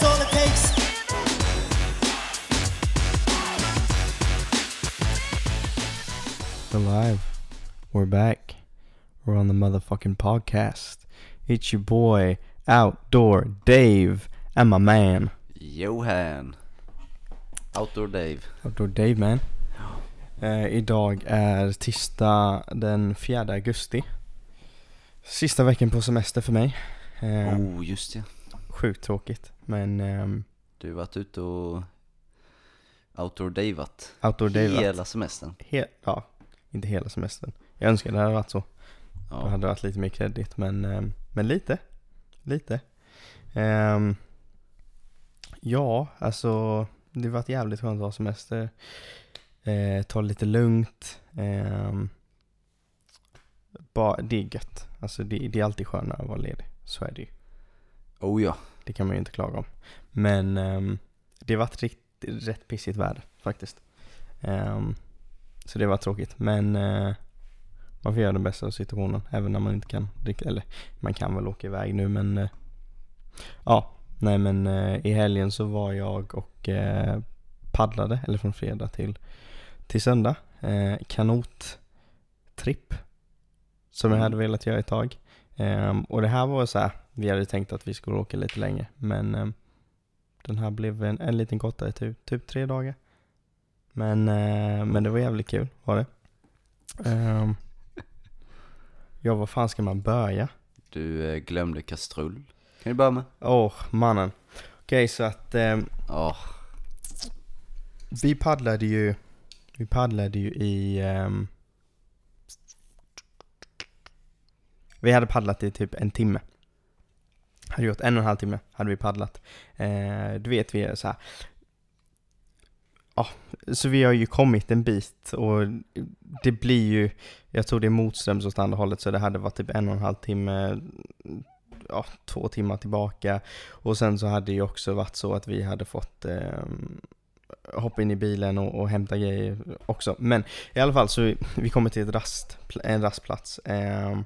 That's all it takes. We're live. We're back. We're on the motherfucking podcast. It's your boy, Outdoor Dave, and my man, Johan. Outdoor Dave. Outdoor Dave man. Eh, idag är tisdag den 4 augusti. Sista veckan på semester för mig. Eh, Oh, just det. Sjukt tråkigt, men ehm, Du har varit ute och outdoor davat. Outdoor Hela semestern. He- ja, inte hela semestern. Jag önskar det hade varit så. Då Ja. hade det varit lite mer kredit, men, ehm, men lite. Lite. Ehm, ja, alltså det har varit jävligt skönt att ha semester. Eh, ta det lite lugnt. Ehm, bara, det är gött. Alltså det, det är alltid skönare att vara ledig. Så är det ju. Oh ja. Det kan man ju inte klaga om. Men ehm, det har varit rikt, rätt pissigt väder faktiskt. Ehm, så det var tråkigt. Men eh, man får göra det bästa av situationen. Även när man inte kan. drick- Eller man kan väl åka iväg nu men eh, ja. Nej men eh, i helgen så var jag och paddlade. Eller från fredag till, till söndag. Kanottripp. Som jag Mm. hade velat göra ett tag. Ehm, och det här var så här, vi hade tänkt att vi skulle åka lite längre, men ehm, den här blev en, en liten kortare tur, typ tre dagar. Men, eh, men det var jävligt kul, var det. Um, ja, vad fan ska man börja? Du eh, glömde kastrull. Kan du börja med? Åh, mannen. Okej, så att ehm, Ja. vi paddlade ju, vi paddlade ju i, ehm, vi hade paddlat i typ en timme. Hade gjort en och en halv timme, hade vi paddlat. Eh, du vet, vi är så här. Ja, så vi har ju kommit en bit och det blir ju, jag tror det är motströms åt andra hållet så det hade varit typ en och en halv timme, ja, två timmar tillbaka. Och sen så hade det ju också varit så att vi hade fått eh, hoppa in i bilen och, och hämta grejer också. Men i alla fall så vi, vi kommer till ett rast, en rastplats. Eh,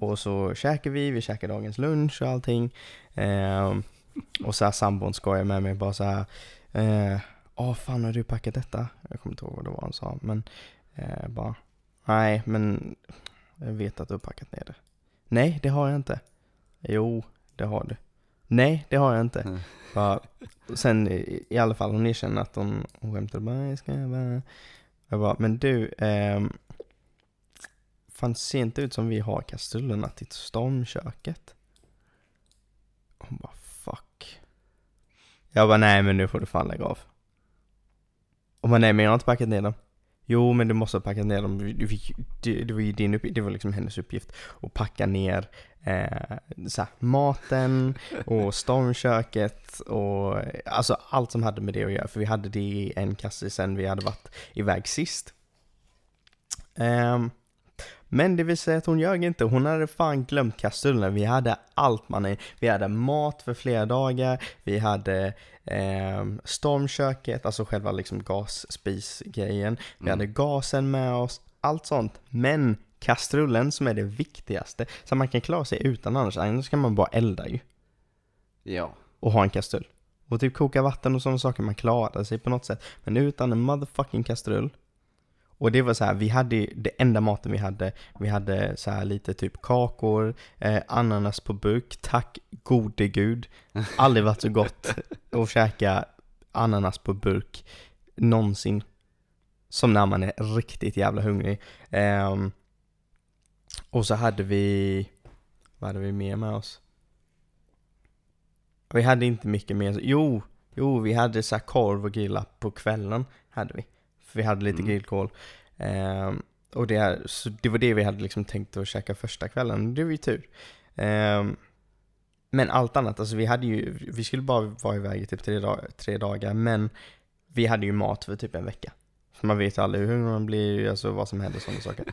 och så käkar vi, vi käkar dagens lunch och allting. Ehm, och så här sambon skojar med mig bara så här. Eh, Åh fan har du packat detta? Jag kommer inte ihåg vad det var han sa men eh, bara Nej men jag vet att du har packat ner det. Nej det har jag inte. Jo det har du. Nej det har jag inte. Mm. Bara, sen i, i alla fall hon erkänner att hon, hon skämtade bara jag ska bara Jag bara men du ehm, Fan ser inte ut som vi har kastrullerna till stormköket. Hon bara fuck. Jag bara nej men nu får du fan lägga av. Och bara nej men jag har inte packat ner dem. Jo men du måste ha packat ner dem. Det, var ju din uppgift, det var liksom hennes uppgift. Att packa ner eh, så här, maten och stormköket och alltså allt som hade med det att göra. För vi hade det i en kasse sen vi hade varit iväg sist. Ehm, men det vill säga att hon ljög inte. Hon hade fan glömt kastrullen. Vi hade allt mannen. Vi hade mat för flera dagar. Vi hade ehm, stormköket, alltså själva liksom gasspisgrejen. Vi Mm. hade gasen med oss. Allt sånt. Men kastrullen som är det viktigaste. Så man kan klara sig utan annars. Annars kan man bara elda ju. Ja. Och ha en kastrull. Och typ koka vatten och sådana saker. Man klarar sig på något sätt. Men utan en motherfucking kastrull. Och det var så här, vi hade det enda maten vi hade, vi hade så här lite typ kakor, eh, ananas på burk, tack gode gud. Aldrig varit så gott att käka ananas på burk någonsin. Som när man är riktigt jävla hungrig. Ehm, och så hade vi, vad hade vi mer med oss? Vi hade inte mycket mer, jo, jo vi hade så korv och grilla på kvällen, hade vi. För vi hade lite Mm. grillkol. Ehm, och det, här, så det var det vi hade liksom tänkt att käka första kvällen, det var ju tur. Ehm, men allt annat, alltså vi hade ju, vi skulle bara vara iväg i typ tre, dag, tre dagar, men vi hade ju mat för typ en vecka. För man vet ju aldrig hur man blir, alltså vad som händer och sådana saker.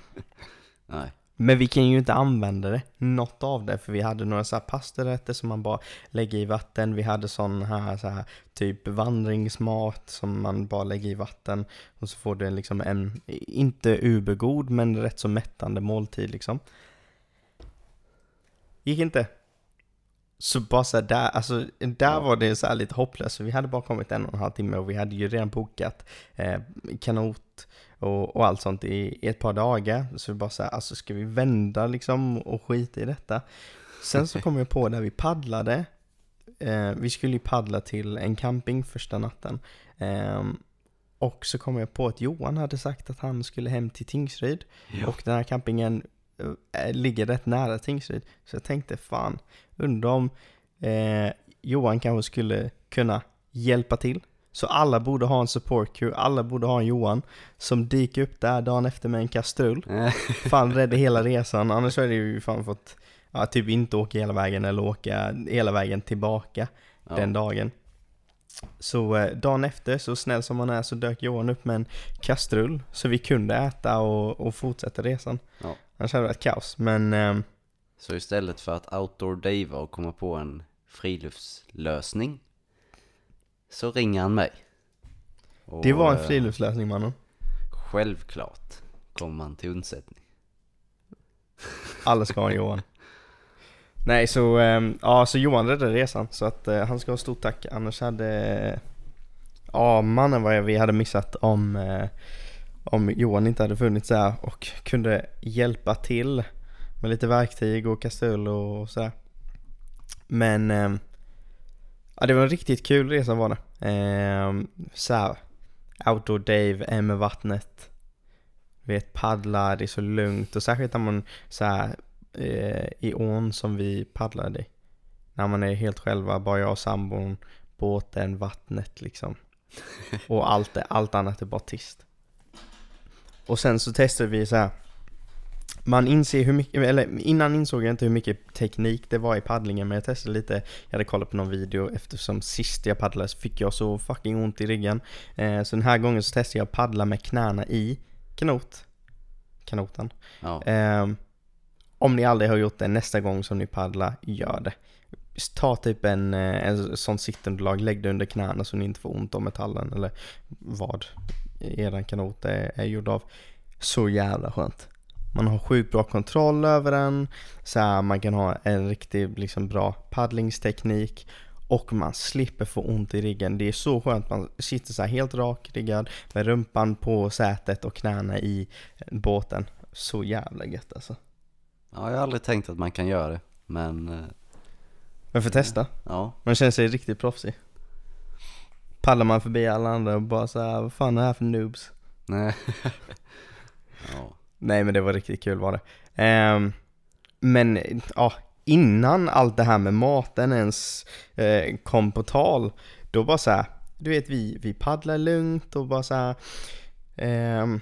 Nej. Men vi kan ju inte använda det, något av det, för vi hade några så här pastarätter som man bara lägger i vatten. Vi hade sån här, så här typ vandringsmat som man bara lägger i vatten. Och så får du liksom en, inte ubergod, men rätt så mättande måltid liksom. Gick inte. Så bara så här, där, alltså, där var det så här lite hopplöst, vi hade bara kommit en och en halv timme och vi hade ju redan bokat eh, kanot och, och allt sånt i, i ett par dagar. Så vi bara så här, alltså ska vi vända liksom och skita i detta? Sen så kom jag på där vi paddlade, eh, vi skulle ju paddla till en camping första natten. Ehm, och så kom jag på att Johan hade sagt att han skulle hem till Tingsryd. Ja. Och den här campingen eh, ligger rätt nära Tingsryd. Så jag tänkte fan, undrar om eh, Johan kanske skulle kunna hjälpa till. Så alla borde ha en support crew, alla borde ha en Johan som dyker upp där dagen efter med en kastrull. Eh, Fan rädda hela resan, annars hade ju fan fått ja, typ inte åka hela vägen eller åka hela vägen tillbaka ja. den dagen. Så eh, dagen efter, så snäll som han är, så dök Johan upp med en kastrull så vi kunde äta och, och fortsätta resan. Ja. Annars hade det varit kaos, men ehm, Så istället för att outdoor dava och komma på en friluftslösning så ringer han mig. Och, det var en eh, friluftslösning mannen. Självklart kommer man till undsättning. Alla ska ha Johan. Nej, så, ehm, ja, så Johan räddade resan, så att eh, han ska ha stort tack. Annars hade, ja mannen vad vi hade missat om, eh, om Johan inte hade funnits där och kunde hjälpa till med lite verktyg och kastrull och sådär. Men, ehm, ja det var en riktigt kul resa var det. Um, såhär, outdoor Dave, är med vattnet. Vet, paddla, det är så lugnt och särskilt när man så här, eh, i ån som vi paddlade i. När man är helt själva, bara jag och sambon, båten, vattnet liksom. Och allt, allt annat är bara tyst. Och sen så testade vi så här. Man inser hur mycket, eller innan insåg jag inte hur mycket teknik det var i paddlingen men jag testade lite, jag hade kollat på någon video eftersom sist jag paddlade så fick jag så fucking ont i ryggen. Eh, så den här gången så testade jag att paddla med knäna i kanot. Kanoten. Ja, Ehm, om ni aldrig har gjort det nästa gång som ni paddlar, gör det. Ta typ en, eh, en sån sittunderlag, lägg det under knäna så ni inte får ont av metallen eller vad eran kanot är, är gjord av. Så jävla skönt. Man har sjukt bra kontroll över den, så här, man kan ha en riktigt liksom, bra paddlingsteknik och man slipper få ont i ryggen. Det är så skönt, man sitter så helt rakryggad med rumpan på sätet och knäna i båten. Så jävla gött alltså. ja, jag har aldrig tänkt att man kan göra det. Men, eh, Men får testa. ja. Man känner sig riktigt proffsig. Paddlar man förbi alla andra och bara så här, vad fan är det här för noobs? Nej. ja. Nej men det var riktigt kul var det. Ehm, men ja, innan allt det här med maten ens eh, kom på tal, då bara så här, du vet vi, vi paddlar lugnt och bara så här, ehm,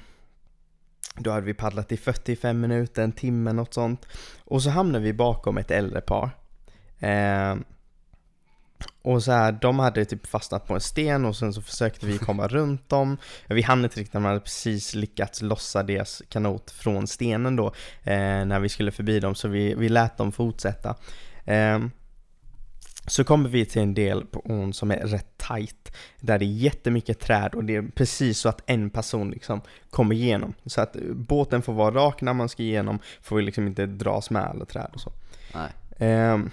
då hade vi paddlat i 45 minuter, en timme, något sånt. Och så hamnade vi bakom ett äldre par. Ehm, och så här, de hade typ fastnat på en sten och sen så försökte vi komma runt dem. Vi hann inte riktigt, de hade precis lyckats lossa deras kanot från stenen då eh, när vi skulle förbi dem så vi, vi lät dem fortsätta. Ehm, så kommer vi till en del på ån som är rätt tight där det är jättemycket träd och det är precis så att en person liksom kommer igenom. Så att båten får vara rak när man ska igenom, får vi liksom inte dras med alla träd och så. Nej. Ehm,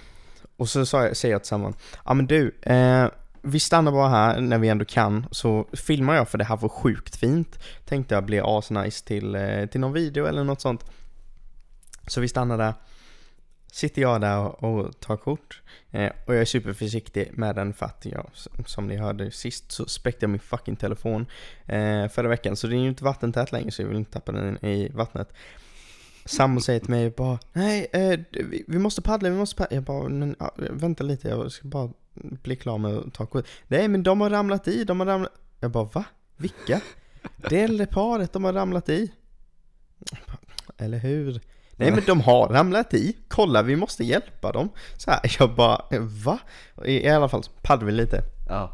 och så jag, säger jag till samman, ja men du, eh, vi stannar bara här när vi ändå kan, så filmar jag för det här var sjukt fint. Tänkte jag bli asnice till, eh, till någon video eller något sånt. Så vi stannar där, sitter jag där och, och tar kort. Eh, och jag är superförsiktig med den för att jag, som ni hörde sist, så spräckte jag min fucking telefon eh, förra veckan. Så det är ju inte vattentät längre så jag vill inte tappa den i vattnet. Sambo säger till mig bara Nej, eh, vi, vi måste paddla, vi måste paddla. Jag bara, men, ja, vänta lite, jag ska bara bli klar med att ta kort. Nej men de har ramlat i, de har ramlat... Jag bara va? Vilka? Det äldre paret, de har ramlat i. Bara, Eller hur? Nej men de har ramlat i, kolla vi måste hjälpa dem. Så här, jag bara, va? I, i alla fall paddlar vi lite Ja.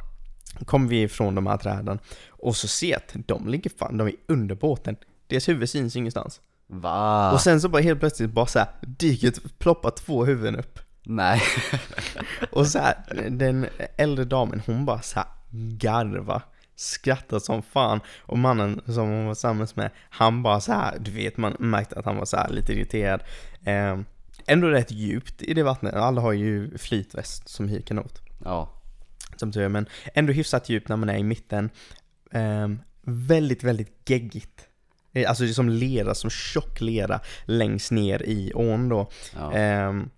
kommer vi ifrån de här träden och så ser jag att de ligger fan, de är under båten. Deras huvud syns ingenstans. Va? Och sen så bara helt plötsligt bara så här dyker, ploppar två huvuden upp. Nej. Och så här, den äldre damen hon bara så här garva, skrattar som fan. Och mannen som hon var tillsammans med, han bara så här, du vet man märkte att han var så här lite irriterad. Eh, ändå rätt djupt i det vattnet. Alla har ju flytväst som hyr kanot. Ja. Som tur är, men ändå hyfsat djupt när man är i mitten. Ehm, väldigt, väldigt geggigt. Eh, Alltså det är som lera, som tjock lera längst ner i ån då. ja. Ehm,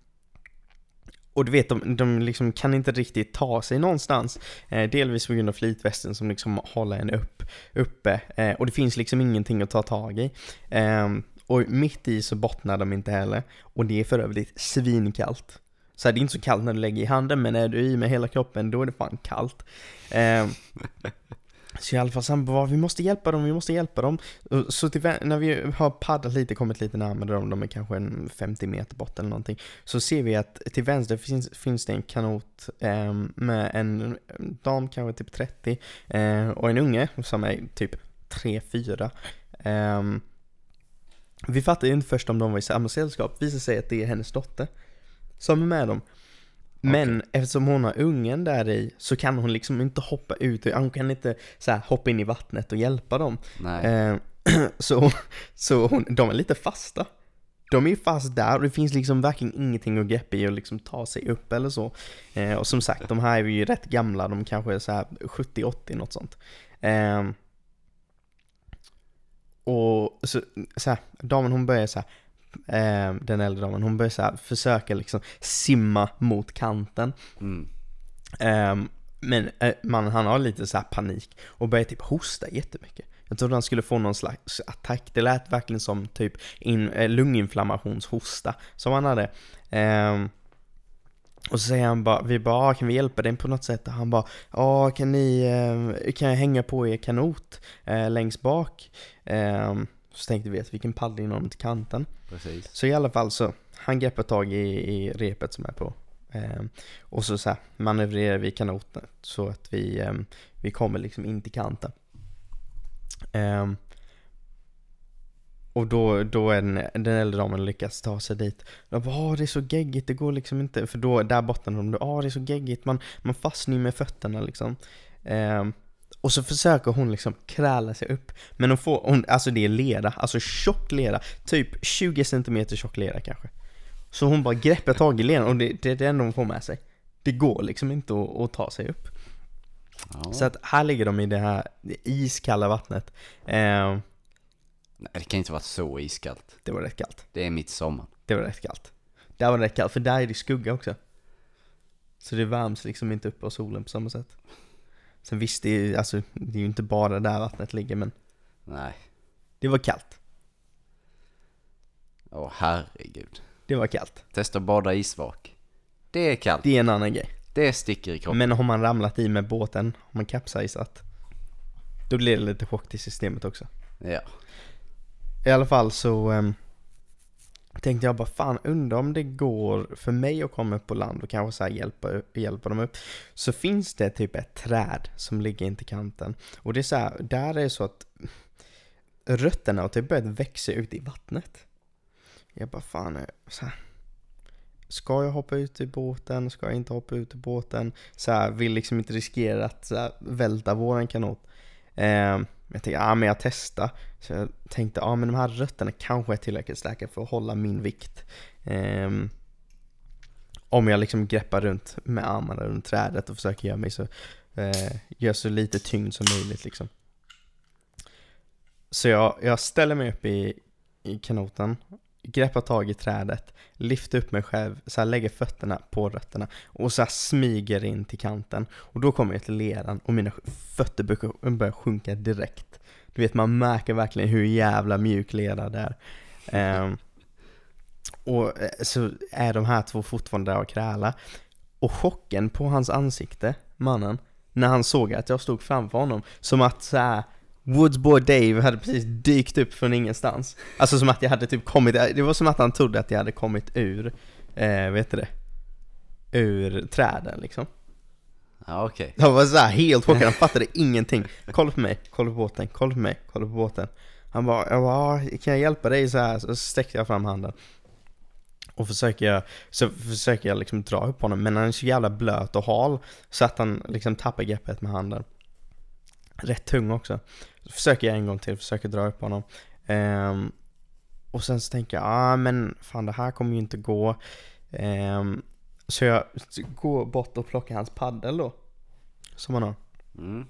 och du vet, de, de liksom kan inte riktigt ta sig någonstans. Eh, delvis på grund av flytvästen som liksom håller en upp, uppe. Eh, och det finns liksom ingenting att ta tag i. Ehm, och mitt i så bottnar de inte heller. Och det är för övrigt svinkallt. Så här, det är inte så kallt när du lägger i handen, men är du i med hela kroppen, då är det fan kallt. Så i alla fall, sambo var, bara, vi måste hjälpa dem, vi måste hjälpa dem. Så till, när vi har paddlat lite, kommit lite närmare dem, de är kanske en 50 meter bort eller någonting. Så ser vi att till vänster finns, finns det en kanot eh, med en dam, kanske typ 30, eh, och en unge som är typ 3-4. Eh, vi fattade ju inte först om de var i samma sällskap, visar sig att det är hennes dotter som är med dem. Men eftersom hon har ungen där i så kan hon liksom inte hoppa ut, hon kan inte så här, hoppa in i vattnet och hjälpa dem. Eh, så så hon, de är lite fasta. De är ju fast där och det finns liksom verkligen ingenting att greppa i och liksom ta sig upp eller så. Eh, och som sagt, de här är ju rätt gamla, de kanske är så här 70-80 något sånt. Eh, och så, så här, damen hon börjar så här, eh, den äldre damen, hon börjar så här, försöka liksom simma mot kanten. Mm. Ehm, men eh, man, han har lite så här panik och börjar typ hosta jättemycket. Jag trodde han skulle få någon slags attack. Det lät verkligen som typ in, eh, lunginflammationshosta som han hade. Ehm, och så säger han bara, vi bara, "Ah, kan vi hjälpa dig på något sätt? Och han bara, ja kan ni, eh, kan jag hänga på er kanot eh, längst bak? Ehm, så tänkte vi att vi kan paddla in honom till kanten. Precis. Så i alla fall så, han greppar tag i, i repet som är på. Ehm, och så, så här, manövrerar vi kanoten så att vi, ehm, vi kommer liksom in till kanten. Ehm, och då, då är den, den äldre damen lyckas ta sig dit. De bara åh det är så geggigt, det går liksom inte. För då, där bottnar de, åh det är så geggigt, man, man fastnar ju med fötterna liksom. Och så försöker hon liksom kräla sig upp. Men hon får, hon, alltså det är lera, alltså tjock lera. Typ 20 cm tjock lera kanske. Så hon bara greppar tag i leran och det, det är det enda hon får med sig. Det går liksom inte att, att ta sig upp. Ja. Så att här ligger de i det här iskalla vattnet. Ehm, Nej, det kan inte vara så iskallt. det var rätt kallt. Det är mitt sommar. Det var rätt kallt. Där var det rätt kallt, för där är det skugga också. Så det värms liksom inte upp av solen på samma sätt. Sen visst, det är, ju- alltså, det är ju inte bara där vattnet ligger, men Nej. det var kallt. Åh herregud. Det var kallt. Testa att bada isvak. Det är kallt. Det är en annan grej. Det sticker i kroppen. Men har man ramlat i med båten, har man kapsejsat, då blir det lite chock till systemet också. Ja. I alla fall så ehm, tänkte jag bara fan undrar om det går för mig att komma upp på land och kanske så här hjälpa, hjälpa dem upp. Så finns det typ ett träd som ligger intill kanten. Och det är så här, där är det så att rötterna har typ börjat växa ut i vattnet. Jag bara fan, eh, så här, Ska jag hoppa ut i båten? Ska jag inte hoppa ut i båten? Så här, vill liksom inte riskera att så här, välta våran kanot. Ehm, men jag tänkte, ja men jag testar. Så jag tänkte, ja men de här rötterna kanske är tillräckligt starka för att hålla min vikt. Ehm, om jag liksom greppar runt med armarna runt trädet och försöker göra mig så, eh, gör så lite tyngd som möjligt liksom. Så jag, jag ställer mig upp i, i kanoten, greppar tag i trädet, lyfter upp mig själv, så här lägger fötterna på rötterna och så här smyger in till kanten. Och då kommer jag till leran och mina fötter börjar, sjunka direkt. Du vet, man märker verkligen hur jävla mjuk lera det är. Um, och eh, så är de här två fortfarande där och krälar. Och chocken på hans ansikte, mannen, när han såg att jag stod framför honom, som att så här, Woodsboy Dave hade precis dykt upp från ingenstans. Alltså som att jag hade typ kommit, det var som att han trodde att jag hade kommit ur, eh, vet du det? Ur träden liksom. Ja okej. Han var såhär helt chockad, han fattade ingenting. Kolla på mig, kolla på båten, kolla på mig, kolla på båten. Han bara, jag bara, "Ja, kan jag hjälpa dig så här? Så sträckte jag fram handen. Och försöker jag, så försöker jag liksom dra upp honom, men han är så jävla blöt och hal så att han liksom tappar greppet med handen. Rätt tung också. Så försöker jag en gång till, försöker dra upp honom. Ehm, och sen så tänker jag, ah men fan det här kommer ju inte gå. Ehm, så jag går bort och plockar hans paddel då. Som han har. Mm.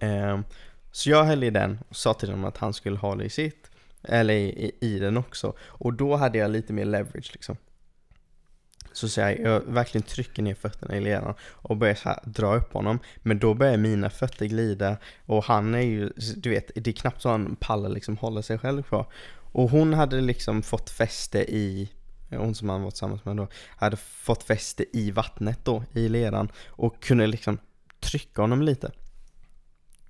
Ehm, så jag höll i den och sa till honom att han skulle ha det i sitt. Eller i, i, i den också. Och då hade jag lite mer leverage liksom. Så, säger jag, jag verkligen trycker ner fötterna i leran och börjar så här dra upp honom. Men då börjar mina fötter glida och han är ju, du vet, det är knappt så han pallar liksom hålla sig själv kvar. Och hon hade liksom fått fäste i, hon som han var tillsammans med då, hade fått fäste i vattnet då, i leran och kunde liksom trycka honom lite.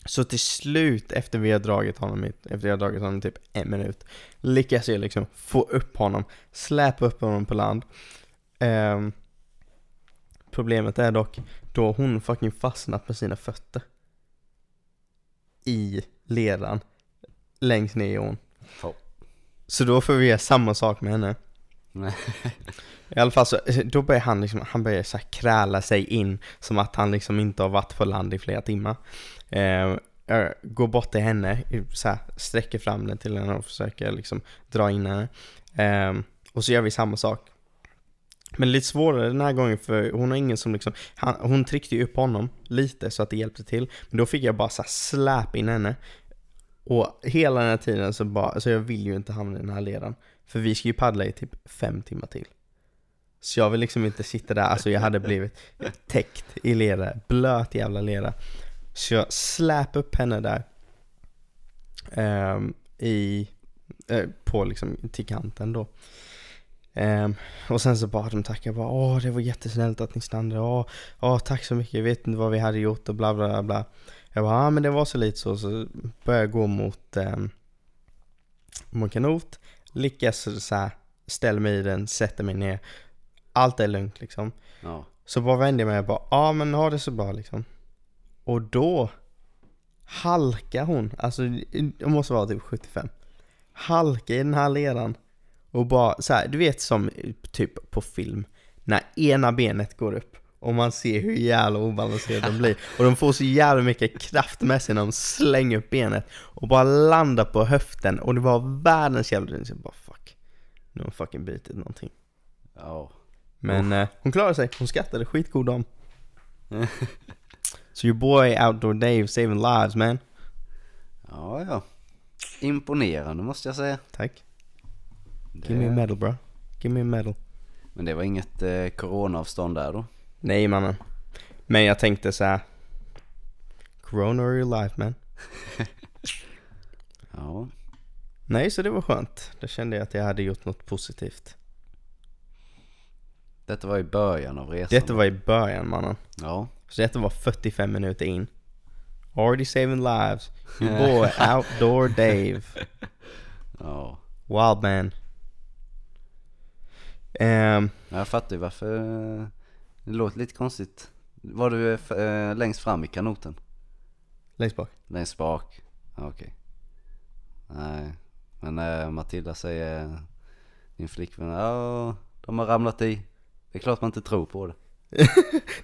Så till slut, efter vi har dragit honom, i, efter jag har dragit honom i typ en minut, lyckas jag liksom få upp honom, släpa upp honom på land. Ehm, problemet är dock, då har hon fucking fastnat med sina fötter. I ledan, längst ner i ån. Oh. Så då får vi göra samma sak med henne. I alla fall så, då börjar han liksom, han börjar så kräla sig in som att han liksom inte har varit på land i flera timmar. Eh, jag går bort till henne, så här, sträcker fram den till henne och försöker liksom dra in henne. Eh, och så gör vi samma sak. Men lite svårare den här gången för hon har ingen som liksom, han, hon tryckte ju upp honom lite så att det hjälpte till. Men då fick jag bara så släp in henne. Och hela den här tiden så bara, alltså jag vill ju inte hamna i den här ledan. För vi ska ju paddla i typ fem timmar till. Så jag vill liksom inte sitta där, alltså jag hade blivit täckt i lera, blöt jävla lera. Så jag släp upp henne där. Um, I, uh, på liksom, till kanten då. Ehm, och sen så bad de tacka bara åh det var jättesnällt att ni stannade, åh, åh tack så mycket, jag vet inte vad vi hade gjort och bla bla bla. Jag bara, ja men det var så lite så, så började jag gå mot, um, mot kanot, lyckas så här, ställa mig i den, sätter mig ner. Allt är lugnt liksom. Ja. Så bara vände jag mig och bara, ja men ha det så bra liksom. Och då halkar hon, alltså det måste vara typ 75. Halkar i den här ledan. Och bara så här, du vet som typ på film. När ena benet går upp och man ser hur jävla obalanserade de blir. Och de får så jävla mycket kraft med sig när de slänger upp benet. Och bara landar på höften och det var världens jävla... Jag bara fuck. Nu har hon fucking brutit någonting. Ja. Men eh, hon klarade sig, hon skattade, skitgod dam. So your boy Outdoor Dave saving lives man. Ja, ja. Imponerande måste jag säga. Tack. Det... Give me a medal bro. Give me a medal. Men det var inget eh, coronaavstånd där då? Nej mannen. Men jag tänkte så här. Corona or your life man. Ja. Nej, så det var skönt. Då kände jag att jag hade gjort något positivt. Detta var i början av resan. Detta var i början mannen. Ja. Så detta var 45 minuter in. Already saving lives. Your boy Outdoor Dave. Ja. Wild man. Ehm, Jag fattar ju varför eh, det låter lite konstigt. Var du eh, eh, längst fram i kanoten? längst bak. Längst bak? Okej. Nej. Men eh, Matilda säger, din flickvän, ja de har ramlat i. Det är klart man inte tror på det.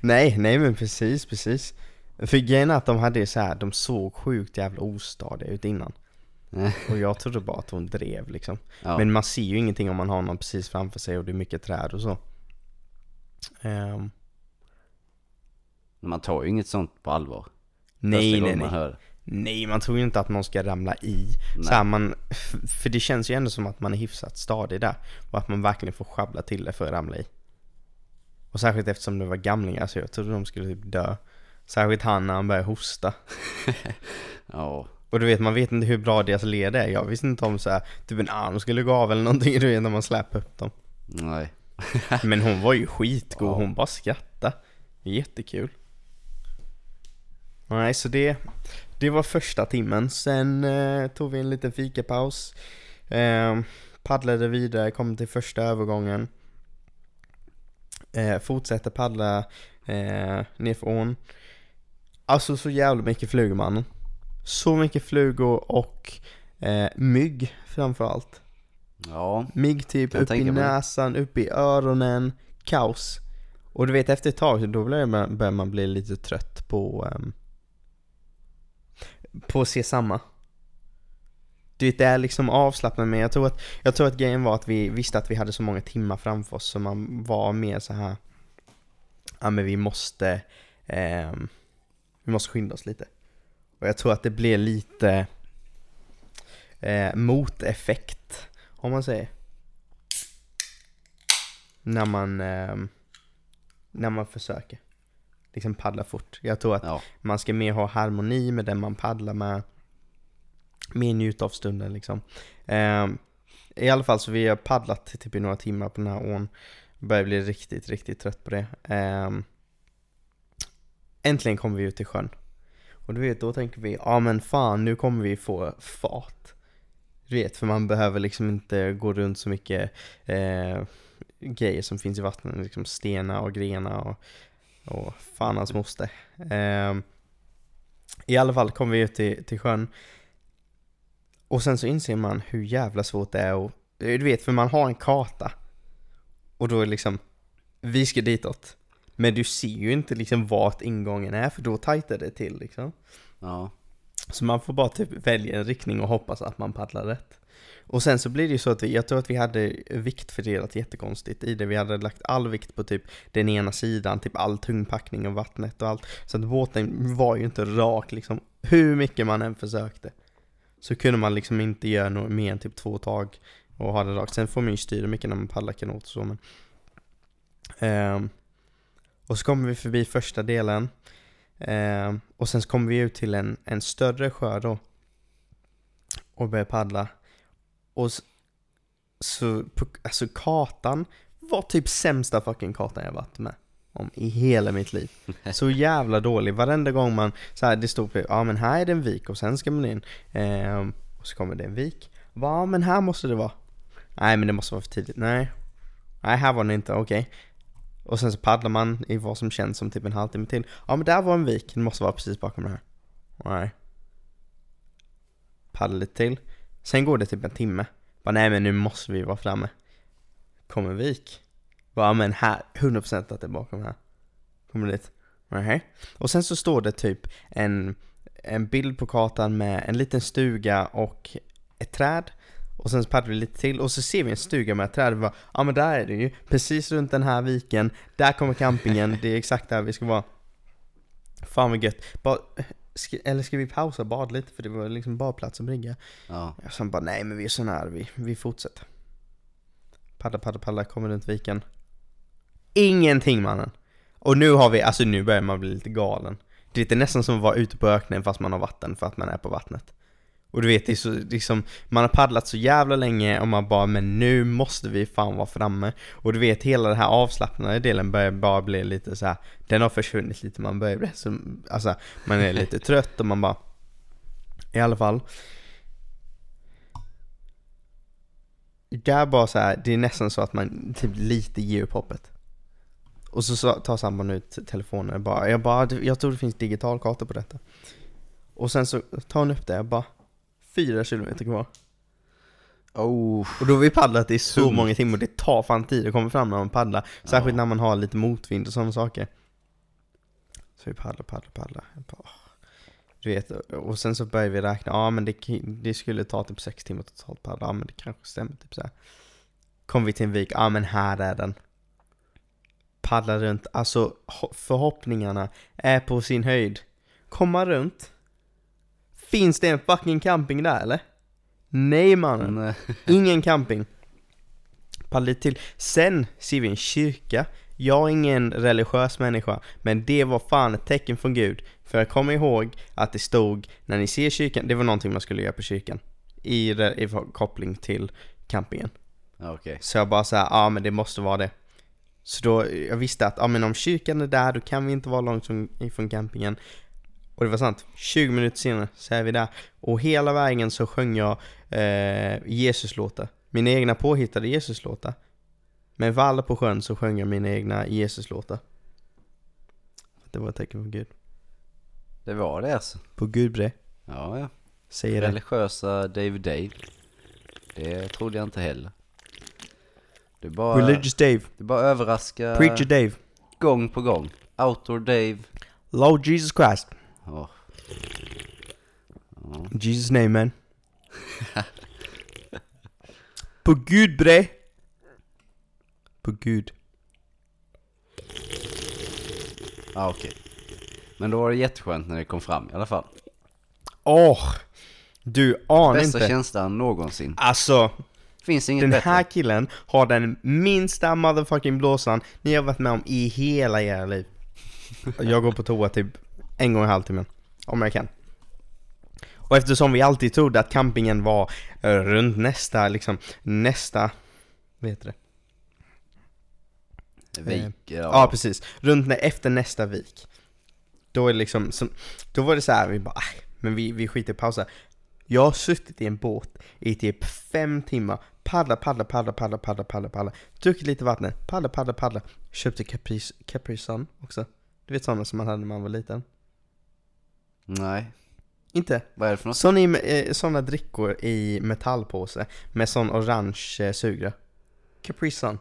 Nej, nej men precis, precis. För grejen är att de hade så här, de såg sjukt jävla ostadiga ut innan. Och jag trodde bara att hon drev liksom. Ja. Men man ser ju ingenting om man har någon precis framför sig och det är mycket träd och så. Ehm, Man tar ju inget sånt på allvar. nej, nej, nej. hör. Nej, man tror ju inte att någon ska ramla i. Nej. Så man, för det känns ju ändå som att man är hyfsat stadig där. Och att man verkligen får sjabbla till det för att ramla i. Och särskilt eftersom det var gamlingar så jag trodde de skulle typ dö. Särskilt han när han började hosta. Ja. Och du vet, man vet inte hur bra deras led är. Jag visste inte om så här, typ en arm skulle gå av eller någonting, du vet när man släpar upp dem. Nej. Men hon var ju skitgod, Ja. hon bara skrattade. Jättekul. Nej, så det, det var första timmen. Sen eh, tog vi en liten fikapaus. Eh, paddlade vidare, kom till första övergången. Eh, fortsätter paddla eh, nerför ån. Alltså så jävla mycket flugor mannen. Så mycket flugor och eh, mygg framförallt. Ja. Mygg typ upp i näsan, upp i öronen, kaos. Och du vet efter ett tag, så då börjar man, bli lite trött på, ehm, på att se samma. Du vet, det är liksom avslappnat men jag tror att, jag tror att grejen var att vi visste att vi hade så många timmar framför oss så man var mer så här. ja men vi måste, ehm, vi måste skynda oss lite. Och jag tror att det blir lite eh, moteffekt, om man säger. När man, ehm, när man försöker liksom paddla fort. Jag tror att Ja, man ska mer ha harmoni med den man paddlar med. Mer njuta av stunden liksom. Ehm, I alla fall så vi har paddlat typ i några timmar på den här ån. Börjar bli riktigt, riktigt trött på det. Ehm, äntligen kommer vi ut till sjön. Och du vet, då tänker vi, ja men fan nu kommer vi få fart. Du vet, för man behöver liksom inte gå runt så mycket eh, grejer som finns i vattnet, liksom stenar och grenar och, och fan hans moster. Eh, I alla fall kommer vi ut till, till sjön. Och sen så inser man hur jävla svårt det är och Du vet, för man har en karta. Och då är det liksom, vi ska ditåt. Men du ser ju inte liksom vart ingången är för då tajtar det till liksom. ja, Så man får bara typ välja en riktning och hoppas att man paddlar rätt. Och sen så blir det ju så att vi, jag tror att vi hade viktfördelat jättekonstigt i det. Vi hade lagt all vikt på typ den ena sidan, typ all tungpackning och vattnet och allt. Så att båten var ju inte rak liksom. Hur mycket man än försökte. Så kunde man liksom inte göra något mer än typ två tag och ha det rakt. Sen får man ju styra mycket när man paddlar kanot och så men. Ehm, och så kommer vi förbi första delen. Ehm, och sen så kommer vi ut till en, en större sjö då. Och börjar paddla. Och så, på, alltså kartan var typ sämsta fucking kartan jag varit med om i hela mitt liv. Så jävla dålig. Varenda gång man, så här, det stod på, ja men här är det en vik och sen ska man in. Ehm, och så kommer det en vik. Ja men här måste det vara. Nej men det måste vara för tidigt. Nej. Nej här var det inte, okej. Och sen så paddlar man i vad som känns som typ en halvtimme till. Ja men där var en vik, den måste vara precis bakom det här. Nej. Paddlar lite till. Sen går det typ en timme. Bara nej men nu måste vi vara framme. Kommer vik. Bara "Ja, men här, 100% att det är bakom här. Kommer dit. Nej. Och sen så står det typ en, en bild på kartan med en liten stuga och ett träd. Och sen paddlar vi lite till och så ser vi en stuga med ett träd. Ja men där är det ju. Precis runt den här viken. Där kommer campingen. Det är exakt där vi ska vara. Fan vad gött. Bara, ska, eller ska vi pausa och bada lite? För det var liksom badplats och brygga. ja, Och sen bara, nej men vi är så nära, vi, vi fortsätter. Paddla, paddla, paddla, kommer runt viken. Ingenting mannen. Och nu har vi, alltså nu börjar man bli lite galen. Det är nästan som att vara ute på öknen fast man har vatten för att man är på vattnet. Och du vet, det är så, liksom, man har paddlat så jävla länge och man bara, men nu måste vi fan vara framme. Och du vet, hela den här avslappnade delen börjar bara bli lite så här. den har försvunnit lite, man börjar bli så, alltså, man är lite trött och man bara, i alla fall. Det är bara så här, det är nästan så att man typ lite ger upp hoppet. Och så tar sambon ut telefonen och bara, jag bara, jag tror det finns digitalkartor på detta. Och sen så tar hon upp det, jag bara, fyra kilometer kvar. oh, Och då har vi paddlat i så Tungt. många timmar det tar fan tid att komma fram när man paddlar. Särskilt när man har lite motvind och sådana saker. Så vi paddlar, paddlar, paddlar. Du vet, och sen så börjar vi räkna, ja men det, det skulle ta typ sex timmar totalt paddla, ja men det kanske stämmer typ så här. Kom vi till en vik, ja men här är den. Paddlar runt, alltså ho- förhoppningarna är på sin höjd. Komma runt. Finns det en fucking camping där eller? Nej mannen. Ingen camping. Paddla lite till. Sen ser vi en kyrka. Jag är ingen religiös människa, men det var fan ett tecken från Gud. För jag kommer ihåg att det stod, när ni ser kyrkan, det var någonting man skulle göra på kyrkan. I, i koppling till campingen. okej. Så jag bara såhär, ja ah, men det måste vara det. Så då, jag visste att, ah, men om kyrkan är där, då kan vi inte vara långt från, ifrån campingen. Och det var sant, 20 minuter senare så är vi där. Och hela vägen så sjöng jag eh, Jesuslåtar. Mina egna påhittade Jesuslåtar. Med vall på sjön så sjöng jag mina egna Jesuslåtar. Det var ett tecken från Gud. Det var det alltså. På Gud bre, Ja, ja. säger det. Religiösa David Dave. Det trodde jag inte heller. Du bara, Religious Dave, du bara överraskar Preacher Dave, gång på gång. Outdoor Dave. Lord Jesus Christ. Ja, In Jesus name man. På gud bre! På gud. Ja okej. Men då var det jätteskönt när det kom fram i alla fall. Åh! du anar Bästa inte. känslan någonsin. Alltså, Finns inget den bättre. här killen har den minsta motherfucking blåsan ni har varit med om i hela era liv. Jag går på toa typ en gång i halvtimmen. Om jag kan. Och eftersom vi alltid trodde att campingen var eh, runt nästa, liksom, nästa, vad heter det? Vik, ja. Ja, precis. Runt när, efter nästa vik. Då är det liksom, som, då var det så här, vi bara, "Aj, men vi, vi skiter i pausa. Jag har suttit i en båt i typ fem timmar, paddla, paddla, paddla, paddla, paddla, paddla, paddla, druckit lite vatten, paddla, paddla, paddla, köpte Capri, Capri Sun också. Du vet sådana som man hade när man var liten? Nej. Inte? Vad är det för något? Sådana, eh, såna drickor i metallpåse med sån orange eh, sugrör. Capri Sun.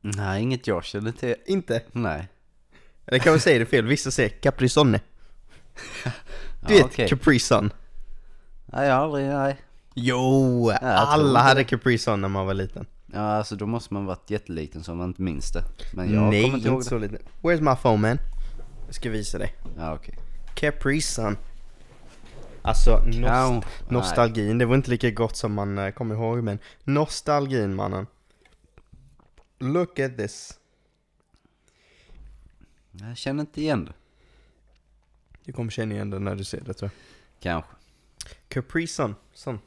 Nej, inget jag känner till. Inte? Nej. Eller kan man säga det fel? Vissa säger Capri Sonne. Du Ja, vet okej. Capri Sun? Nej, jag har aldrig, nej. Jo, jag tror alla inte hade. Capri Sun när man var liten. Ja, alltså då måste man varit jätteliten så man inte minns det. Men jag Nej, kommer inte ihåg inte det. så liten. Where's my phone man? Jag ska visa dig. Ja, okej. Capri Sun. Alltså, nost- nostalgin, det var inte lika gott som man uh, kommer ihåg men nostalgin mannen. Look at this. nej. Jag känner inte igen det. Du kommer känna igen det när du ser det tror jag. Kanske. Capri Sun, sån.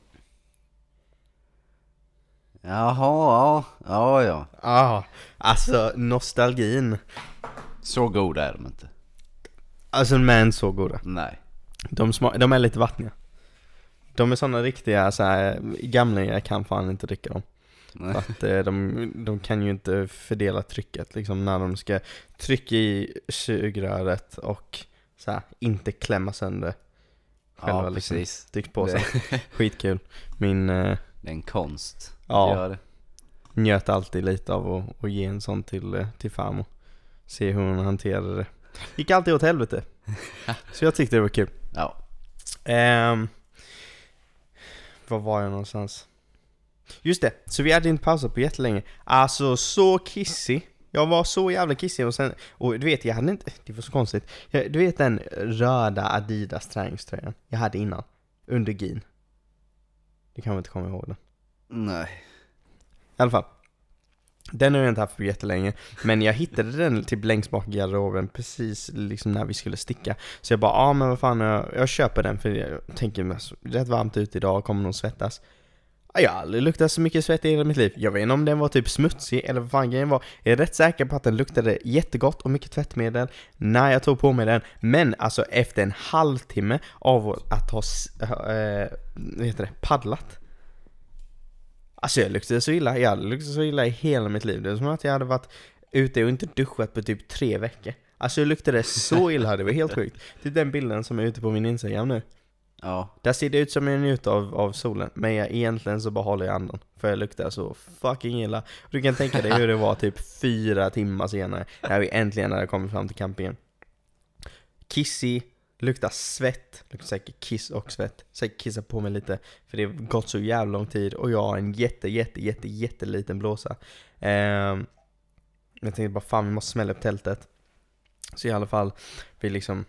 Jaha, ja. Ja, ja. Ah, alltså nostalgin. Så goda är de inte. Alltså men så goda. Nej. De, sma- de är lite vattniga. De är såna riktiga så här, gamlingar kan fan inte dricka dem. För att eh, de, de kan ju inte fördela trycket liksom när de ska trycka i sugröret och så här, inte klämma sönder själva Ja, liksom precis. tryckpåsen. Skitkul. Min eh, det är en konst. Ja. att göra det. njöt alltid lite av att, att ge en sån till, eh, till farmor. Se hur hon hanterade det. Gick alltid åt helvete. Så jag tyckte det var kul. Ja. Ehm, var var jag någonstans? Just det, så vi hade inte pausat på jättelänge. Alltså så kissig. Jag var så jävla kissig och sen, och du vet jag hade inte, det var så konstigt. Jag, du vet den röda Adidas träningströjan jag hade innan? Under gin. Det kan man inte komma ihåg den. Nej. I alla fall. Den har jag inte haft på jättelänge, men jag hittade den typ längst bak i garderoben precis liksom när vi skulle sticka. Så jag bara, ja ah, men vad fan, jag, jag köper den för jag tänker, alltså, rätt varmt ute idag, kommer nog svettas. Jag har aldrig luktat så mycket svett i hela mitt liv. Jag vet inte om den var typ smutsig eller vad fan grejen var. Jag är rätt säker på att den luktade jättegott och mycket tvättmedel när jag tog på mig den. Men alltså efter en halvtimme av att ha, äh, vad heter det, paddlat. Alltså jag luktade så illa, jag luktat så illa i hela mitt liv. Det är som att jag hade varit ute och inte duschat på typ tre veckor. Alltså jag luktade så illa, det var helt sjukt. Det är den bilden som är ute på min Instagram nu. Ja. Där ser det ut som jag njuter av, av solen, men jag, egentligen så bara håller jag andan. För jag luktar så fucking illa. Du kan tänka dig hur det var typ fyra timmar senare, när vi äntligen hade kommit fram till campingen. Kissig, luktar svett, luktar säkert kiss och svett. Säkert kissa på mig lite, för det har gått så jävla lång tid och jag har en jätte, jätte, jätte, jätteliten blåsa. Ehm, jag tänkte bara fan vi måste smälla upp tältet. Så i alla fall, vi liksom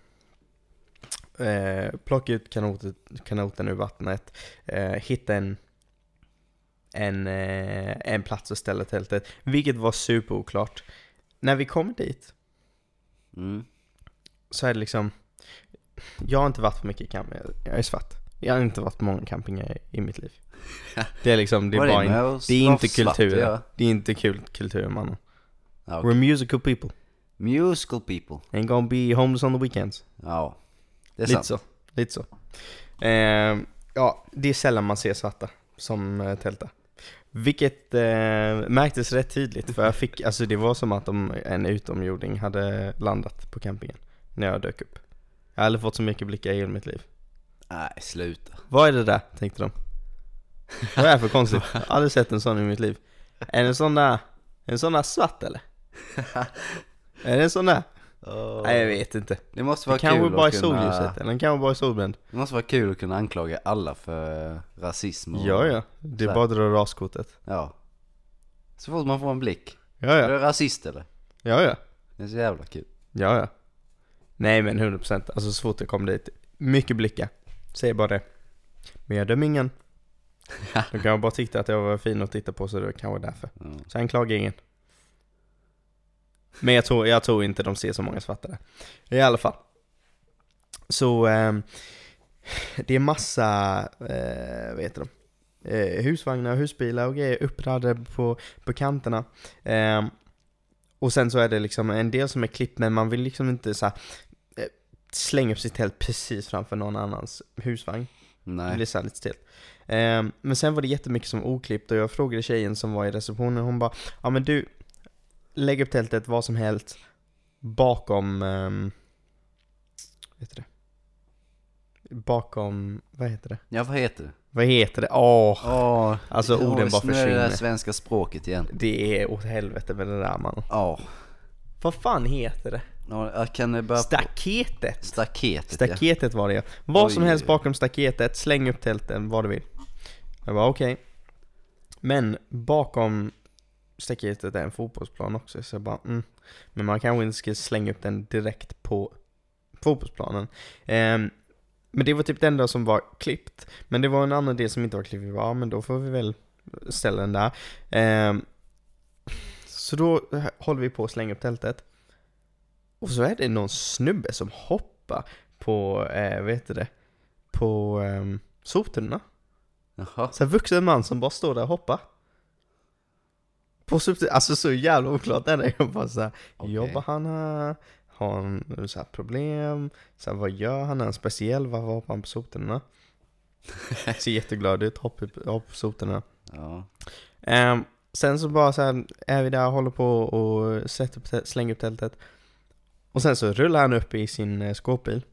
eh, plocka ut kanotet, kanoten ur vattnet, eh, hitta en, en, eh, en plats att ställa tältet, vilket var superoklart. När vi kom dit Mm. så är det liksom, jag har inte varit på mycket campingar, jag är svart. Jag har inte varit på många campingar i, mitt liv. Det är liksom, det är bara in, det är inte kultur. göra? Det är inte kul kultur mannen. Ja, okej. We're musical people. Musical people. Ain't gonna be homeless on the weekends. Ja. Det är Lite sant. så, lite så. Ehm, ja, det är sällan man ser svarta som uh, tältar. Vilket eh, märktes rätt tydligt för jag fick, alltså det var som att de, en utomjording hade landat på campingen när jag dök upp. Jag har aldrig fått så mycket blickar i hela mitt liv. Nej, sluta. Vad är det där? tänkte de. Vad är det för konstigt? Jag har aldrig sett en sån i mitt liv. Är det en sån där, en sån där svart eller? är det en sån där? Åh. Nej jag vet inte. Det måste vara kanske kul bara är att kunna... solljuset, eller den kanske bara är solbränd. Det måste vara kul att kunna anklaga alla för rasism och... Ja ja, det är bara att dra raskortet. Ja. Så fort man får en blick. Ja Är ja, du rasist eller? ja ja. Det är så jävla kul. Ja, ja. Nej men 100% alltså så fort jag kom dit, mycket blickar. Säger bara det. Men jag dömer ingen. De kan bara tyckte att jag var fin att titta på så det kanske därför. Ja. Så jag anklagar ingen. Men jag tror, jag tror inte de ser så många svarta där. I alla fall. Så ehm, det är massa, eh, vad heter de? Eh, husvagnar, husbilar och grejer uppradade på, på kanterna. Ehm, och sen så är det liksom en del som är klippt men man vill liksom inte så eh, slänga upp sitt tält precis framför någon annans husvagn. Det Nej. blir så här lite stelt. Ehm, men sen var det jättemycket som oklippt och jag frågade tjejen som var i receptionen, hon bara Ja men du, lägg upp tältet vad som helst bakom, um, vet du det? Bakom, vad heter det? Ja, vad heter det? Vad heter det? Åh! Åh, Alltså, åh, orden bara är det försvinner. där svenska språket igen. Det är åt helvete med det där man. Ja. Vad fan heter det? Kan det börja på... Staketet! Staketet ja. Staketet var det ja. Vad Oj. som helst bakom staketet, släng upp tälten, vad du vill. Jag var okej. Men bakom staketet är en fotbollsplan också, så jag bara mm. Men man kanske inte ska slänga upp den direkt på fotbollsplanen. Ehm, men det var typ det enda som var klippt. Men det var en annan del som inte var klippt. Vi bara, ja men då får vi väl ställa den där. Ehm, så då håller vi på att slänga upp tältet. Och så är det någon snubbe som hoppar på, eh, vad heter det? På eh, soptunnorna. Jaha. Så en vuxen man som bara står där och hoppar. På soptunnorna, alltså så jävla oklart är det. Jag bara såhär, Okej. jobbar han här? Har han så här problem? Så här, vad gör han? Är han speciell? Varför hoppar han på soptunnorna? Ser jätteglad ut, hopp, hopp på soptunnorna. Ja. Ehm, sen så bara så här, är vi där och håller på och sätter upp, slänger upp tältet. Och sen så rullar han upp i sin eh, skåpbil.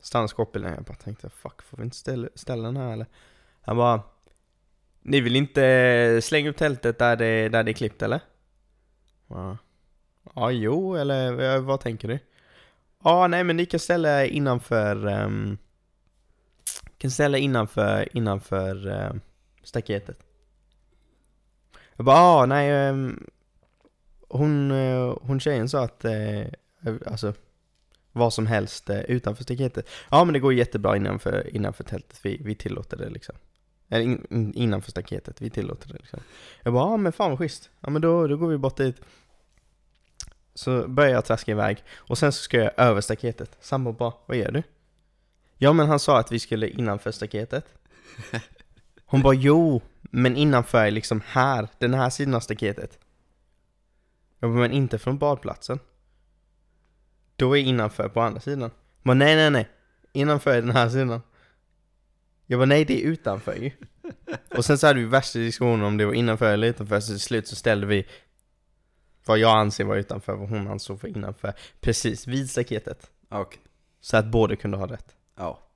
Stannar skåpbilen. Jag bara tänkte, fuck, får vi inte ställa, ställa den här eller? Han bara, ni vill inte eh, slänga upp tältet där det, där det är klippt eller? Ja, ja jo, eller eh, vad tänker du? Ja, nej men ni kan ställa innanför, um, kan ställa innanför, innanför um, staketet. Jag bara, ah, nej, um, hon, hon tjejen sa att, alltså, vad som helst eh, utanför staketet. Ja men det går jättebra innanför, innanför tältet, vi, vi tillåter det liksom. Eller in, in, innanför staketet, vi tillåter det liksom. Jag bara, ja men fan vad schysst. Ja men då, då går vi bort dit. Så börjar jag traska iväg, och sen så ska jag över staketet. Sambo bara, vad gör du? Ja men han sa att vi skulle innanför staketet. Hon bara, jo, men innanför är liksom här, den här sidan av staketet. Jag bara, men inte från badplatsen. Då är innanför på andra sidan. Bara, nej nej nej, innanför är den här sidan. Jag bara, nej det är utanför ju. Och sen så hade vi värsta diskussionen om det var innanför eller utanför, så till slut så ställde vi vad jag anser var utanför, vad hon ansåg för innanför, precis vid staketet. Okej. Så att båda kunde ha rätt. Ja.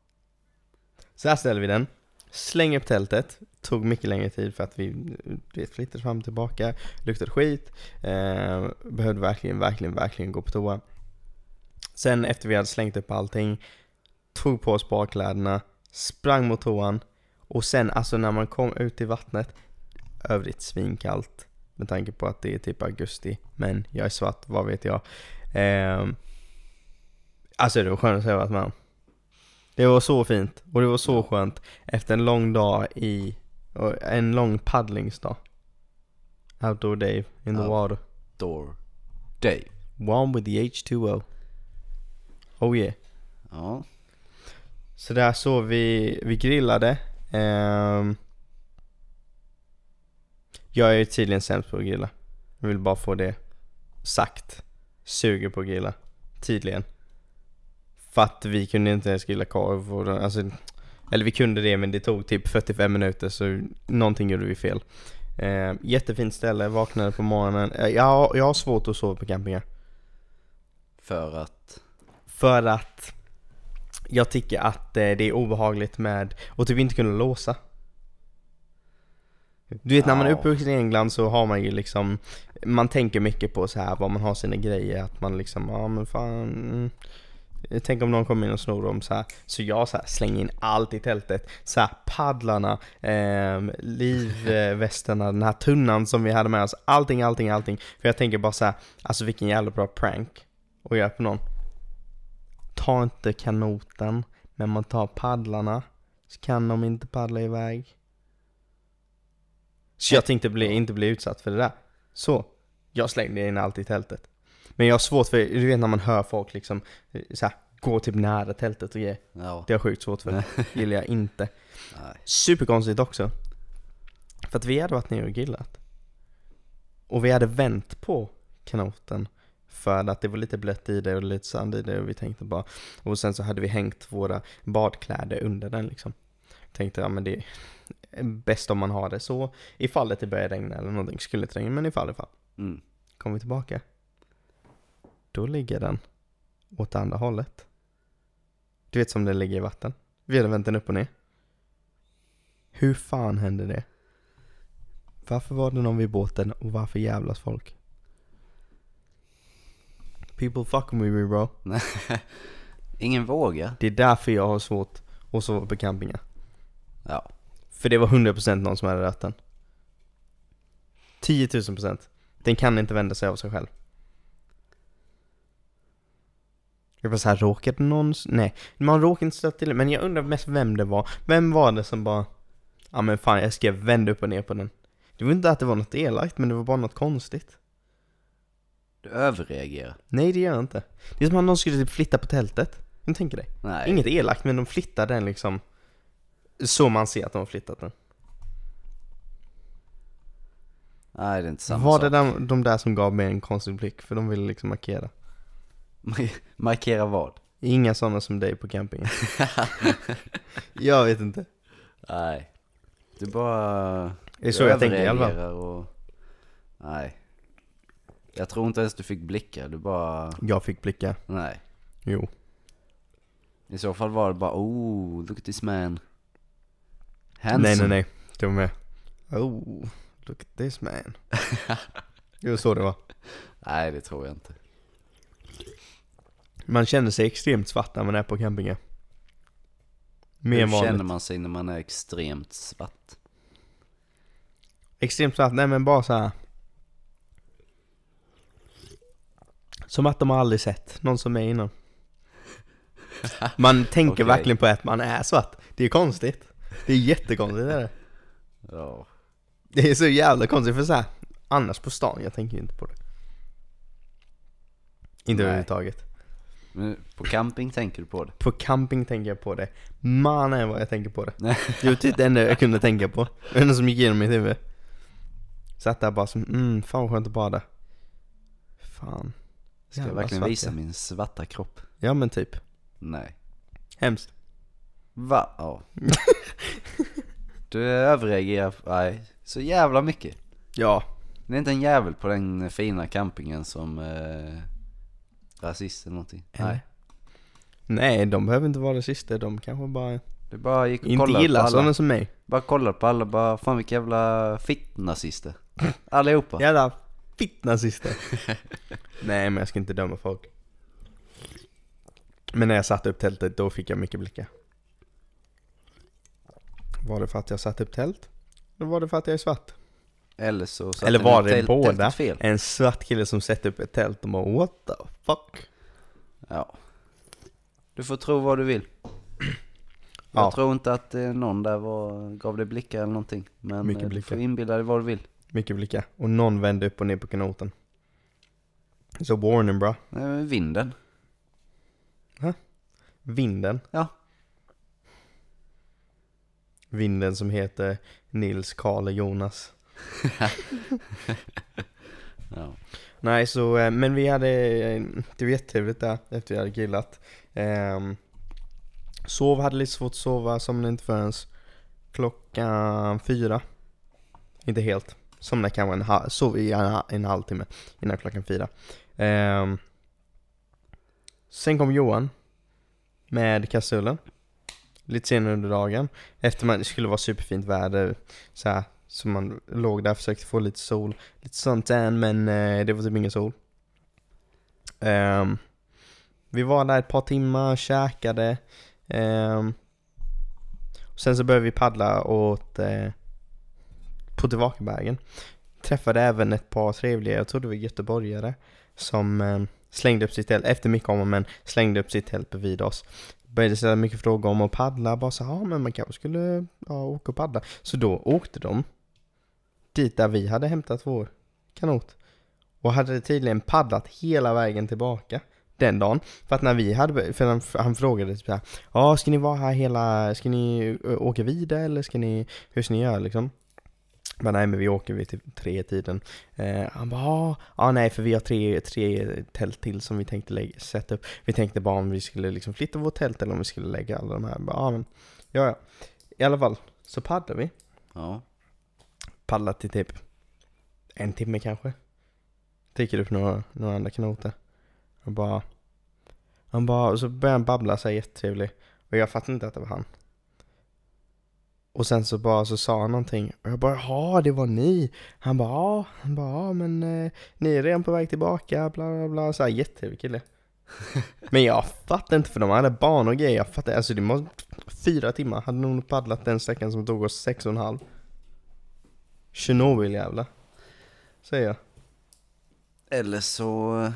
Så här ställer vi den, slänger upp tältet, tog mycket längre tid för att vi vet, flyttade fram och tillbaka, luktade skit, eh, behövde verkligen, verkligen, verkligen gå på toa. Sen efter vi hade slängt upp allting, tog på oss badkläderna, sprang mot toan och sen alltså när man kom ut i vattnet, övrigt svinkallt med tanke på att det är typ augusti, men jag är svart, vad vet jag. Eh, alltså det var skönt att jag varit med om. Det var så fint och det var så skönt efter en lång dag i, en lång paddlingsdag. Outdoor day in the Ja. water. Door. Day. One with the H2O. Oh yeah. Ja. Så där så vi, vi grillade. Ehm, jag är tydligen sämst på att grilla. Jag vill bara få det sagt. Suger på att grilla. Tydligen. För att vi kunde inte ens grilla korv och alltså, Eller vi kunde det men det tog typ 45 minuter så någonting gjorde vi fel. Ehm, jättefint ställe, vaknade på morgonen. Eh, Jag, jag har svårt att sova på campingar. För att... För att jag tycker att eh, det är obehagligt med att typ inte kunna låsa. Du vet när man är uppvuxen i England så har man ju liksom man tänker mycket på så här vad man har sina grejer, att man liksom, ja men fan. mm. Tänk om någon kommer in och snor dem så här. Så jag så här slänger in allt i tältet. Så här, paddlarna, eh, livvästarna, den här tunnan som vi hade med oss. Allting, allting, allting. För jag tänker bara så här, alltså vilken jävla bra prank att göra på någon. Ta inte kanoten, men man tar paddlarna. Så kan de inte paddla iväg. Så jag tänkte bli, inte bli utsatt för det där. Så, jag slängde in allt i tältet. Men jag har svårt för, du vet när man hör folk liksom eh, så här, gå typ nära tältet och ge. Ja. Det har jag sjukt svårt för. gillar jag inte. Nej. Superkonstigt också. För att vi hade varit nere och grillat. Och vi hade vänt på kanoten. För att det var lite blött i det och lite sand i det och vi tänkte bara Och sen så hade vi hängt våra badkläder under den liksom Tänkte ja men det är bäst om man har det så Ifall det börjar regna eller någonting, skulle inte regna men ifall ifall Mm. Kommer vi tillbaka Då ligger den åt andra hållet Du vet som den ligger i vatten Vi hade vänt den upp och ner Hur fan hände det? Varför var det någon vid båten och varför jävlas folk? People fucking with me bro. Ingen vågar. Det är därför jag har svårt att sova på campingar. Ja. För det var 100% någon som hade rört den. 10 000 procent. Den kan inte vända sig av sig själv. Jag var såhär, råkade någon... Nej, man råkade inte stöta till det, men jag undrar mest vem det var. Vem var det som bara Ja men fan, jag skrev vänd upp och ner på den. Det var inte att det var något elakt, men det var bara något konstigt Du överreagerar. Nej det gör jag inte Det är som att någon skulle typ flytta på tältet Jag tänker dig Nej. Inget elakt, men de flyttar den liksom Så man ser att de har flyttat den Nej, det är inte samma Var sak. det de, de där som gav mig en konstig blick? För de ville liksom markera Markera vad? Inga sådana som dig på campingen Jag vet inte Nej. Du bara... Det är så jag tänker i alla fall och... Nej. Jag tror inte ens du fick blickar, du bara... Jag fick blicka, Nej. jo I så fall var det bara oh, look at this man. Handsome. Nej nej nej, det var med Oh, look at this man Det var så det var Nej, det tror jag inte. Man känner sig extremt svart när man är på campingen Mer Hur vanligt känner man sig när man är extremt svart? Extremt svart, nej men bara så här. Som att de har aldrig sett någon som är innan. Man tänker Okej. verkligen på att man är svart. Det är konstigt. Det är jättekonstigt är det. Ja. Det är så jävla konstigt för så här. Annars på stan, jag tänker ju inte på det. Inte överhuvudtaget. Men på camping tänker du på det? På camping tänker jag på det. Man är vad jag tänker på det. Det var typ det enda jag kunde tänka på. Det enda som gick igenom mitt huvud. Satt där bara som, mm, fan vad skönt att bada. Fan Ska jag verkligen svart visa min svarta kropp? Ja men typ, Nej. hemskt Va? Ja. Du överreagerar, nej, så jävla mycket. Ja, Det är inte en jävel på den fina campingen som eh, rasist eller någonting. Eller? Nej. nej de behöver inte vara det sista, de kanske bara Du bara gick och inte gillar sådana som mig Bara kollade på alla, bara fan vilka jävla fitt-nazister. Allihopa. Jävla fittnazister Nej men jag ska inte döma folk Men när jag satte upp tältet, då fick jag mycket blickar Var det för att jag satte upp tält? Eller var det för att jag är svart? Eller så satte Eller var det tält- båda? tältet fel. En svart kille som sätter upp ett tält och bara what the fuck? Ja. Du får tro vad du vill. Ja. Jag tror inte att eh, någon där var, gav dig blickar eller någonting. Men Mycket eh, du blickar. får inbilla dig vad du vill. Mycket blickar. Och någon vände upp och ner på kanoten. Så warning bra. Vinden. Vinden. Ja. Vinden som heter Nils, Karl och Jonas. Ja. Nej så, eh, men vi hade, eh, det var jättetrevligt där efter vi hade grillat. Ehm, sov, hade lite svårt att sova, somnade inte förrän klockan fyra. Inte helt. Somnade kanske en halv, sov i en, en halvtimme innan klockan fyra. Eh, sen kom Johan med kastrullen. Lite senare under dagen. Efter man, det skulle vara superfint väder, så här Så man låg där och försökte få lite sol, lite sånt där, men eh, det var typ ingen sol. Ehm, vi var där ett par timmar, käkade. ehm, och sen så började vi paddla åt eh, på tillbakavägen Träffade även ett par trevliga, jag tror det var göteborgare, som eh, slängde upp sitt tält, efter mycket om och men, slängde upp sitt tält bredvid oss. Började ställa mycket frågor om att paddla, bara så ja men man kanske skulle ja, åka och paddla. Så då åkte de dit där vi hade hämtat vår kanot. Och hade tydligen paddlat hela vägen tillbaka den dagen. För att när vi hade, för han, han frågade typ såhär, ja ska ni vara här hela, ska ni åka vidare eller ska ni, hur ska ni göra liksom? Men nej men vi åker vid typ tre tiden. Eh, han bara ja, ah, nej för vi har tre, tre tält till som vi tänkte lägga, sätta upp. Vi tänkte bara om vi skulle liksom flytta vårt tält eller om vi skulle lägga alla de här. Bara, ah, men, ja, ja. I alla fall så paddlade vi. Ja. Paddlat till typ en timme kanske. Dyker upp några, några andra kanoter. Och bara, han bara, och så började han babbla sig jättetrevlig. Och jag fattade inte att det var han. Och sen så bara så sa han någonting och jag bara ja det var ni. Han bara ja, han bara ja men eh, ni är redan på väg tillbaka bla bla bla. Så här jättetrevlig kille. men jag fattade inte för de hade barn och grejer. Jag fattade, alltså det måste, fyra timmar hade nog paddlat den sträckan som tog oss sex och en halv. Tjernobyl jävla. Säger jag. Eller så... eh,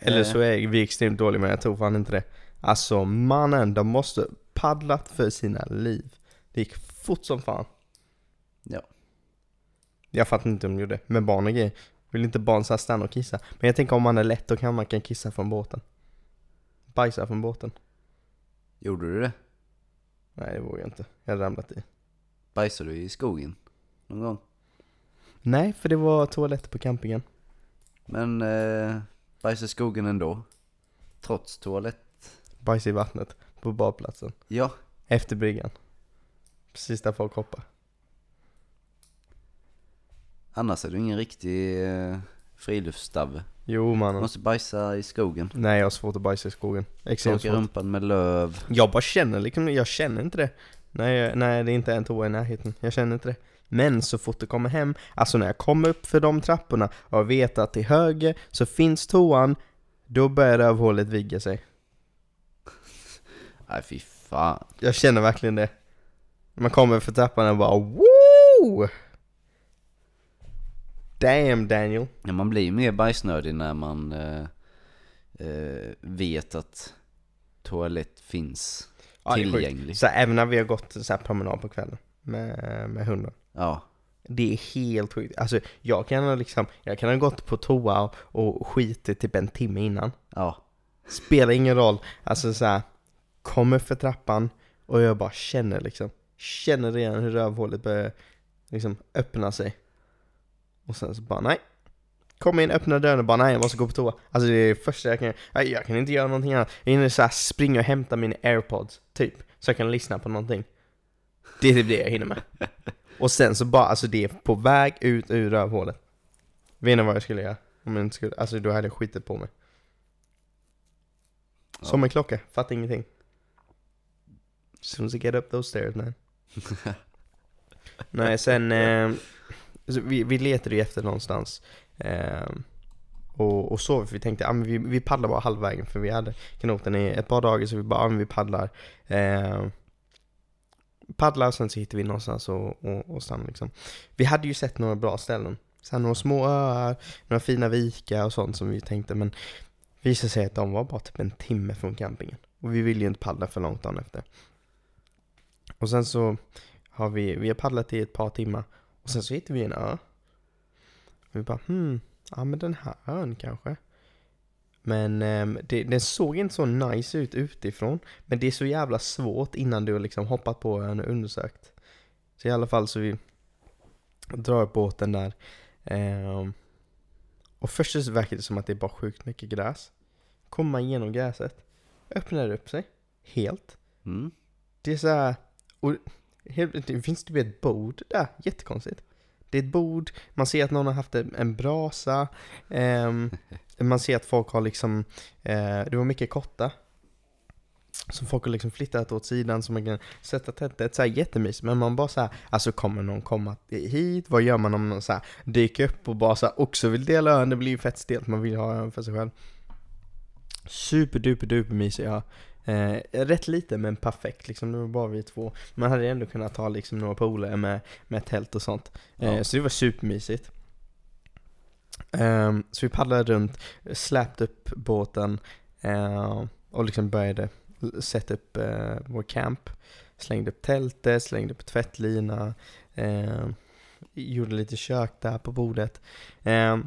Eller så är vi extremt dåliga men jag tror fan inte det. Alltså mannen, de måste paddlat för sina liv. Det gick fort som fan. Ja. Jag fattar inte om de gjorde. Med barn och grejer. Vill inte barn så här stanna och kissa. Men jag tänker om man är lätt då kan man kan kissa från båten. Bajsa från båten. Gjorde du det? Nej det vågar jag inte. Jag hade ramlat i. Bajsade du i skogen? Någon gång? Nej, för det var toaletter på campingen. Men eh, bajsade i skogen ändå? Trots toalett? Bajsa i vattnet. På badplatsen. Ja. Efter bryggan. Precis där folk hoppar. Annars är du ingen riktig eh, friluftsstave. Jo Du mannen. måste bajsa i skogen. Nej jag har svårt att bajsa i skogen. Extremt Torka svårt. rumpan med löv. Jag bara känner liksom, jag känner inte det. Nej, nej det är inte en toa i närheten. Jag känner inte det. Men så fort det kommer hem, alltså när jag kommer upp för de trapporna och vet att till höger så finns toan, då börjar rövhålet vigga sig. Nej fy fan. Jag känner verkligen det. Man kommer för trappan och bara woo! Damn Daniel. Ja, man blir mer bajsnödig när man eh, eh, vet att toalett finns Ja, tillgänglig. Så även när vi har gått så här promenad på kvällen med, med hunden. Ja. Det är helt sjukt. Alltså jag kan ha liksom, jag kan ha gått på toa och, och skitit typ en timme innan. Ja. Spelar ingen roll. Alltså så här, kommer för trappan och jag bara känner liksom, känner redan hur rövhålet börjar liksom öppna sig. Och sen så bara nej. Kom in, öppna dörren och bara nej jag måste gå på toa. Alltså det är det första jag kan nej, jag kan inte göra någonting annat. Jag hinner så här springa och hämta mina airpods, typ. Så jag kan lyssna på någonting. Det är typ det jag hinner med. Och sen så bara, alltså det är på väg ut ur rövhålet. Vet ni vad jag skulle göra? Om jag inte skulle, alltså då hade jag skitit på mig. Som en klocka, fattar ingenting. Soon as I get up those stairs man. Nej sen, eh, vi, vi letade ju efter någonstans. Eh, och, och så, vi tänkte, ah, men vi, vi paddlar bara halvvägen för vi hade kanoten i ett par dagar så vi bara, ah, men vi paddlar. Eh, paddlar och sen så hittar vi någonstans och, och, och stannar liksom. Vi hade ju sett några bra ställen. Så några små öar, några fina vikar och sånt som vi tänkte men visade sig att de var bara typ en timme från campingen. Och vi ville ju inte paddla för långt dagen efter. Och sen så har vi, vi har paddlat i ett par timmar och sen så hittade vi en ö. Och vi bara hmm, ja men den här ön kanske. Men ehm, det, den såg inte så nice ut utifrån. Men det är så jävla svårt innan du har liksom hoppat på ön och undersökt. Så i alla fall så vi drar upp båten där. Ehm, och först så verkar det som att det är bara sjukt mycket gräs. Kommer man igenom gräset, öppnar det upp sig. Helt. Mm. Det är så här, och helt, det finns typ ett bord där, jättekonstigt. Det är ett bord, man ser att någon har haft en, brasa, ehm, man ser att folk har liksom, eh, det var mycket kotta. Så folk har liksom flyttat åt sidan så man kan sätta tältet, såhär jättemysigt Men man bara såhär, alltså kommer någon komma hit? Vad gör man om någon såhär dyker upp och bara såhär också vill dela ön? Det blir ju fett stelt, man vill ha ön för sig själv Super duper duper mysig ja Eh, rätt lite men perfekt liksom, det var bara vi två. Man hade ändå kunnat ta liksom några polare med, med tält och sånt. Eh, Ja. Så det var supermysigt. Eh, så vi paddlade runt, släppte upp båten eh, och liksom började sätta upp eh, vår camp. Slängde upp tältet, slängde upp tvättlina, eh, gjorde lite kök där på bordet. Eh,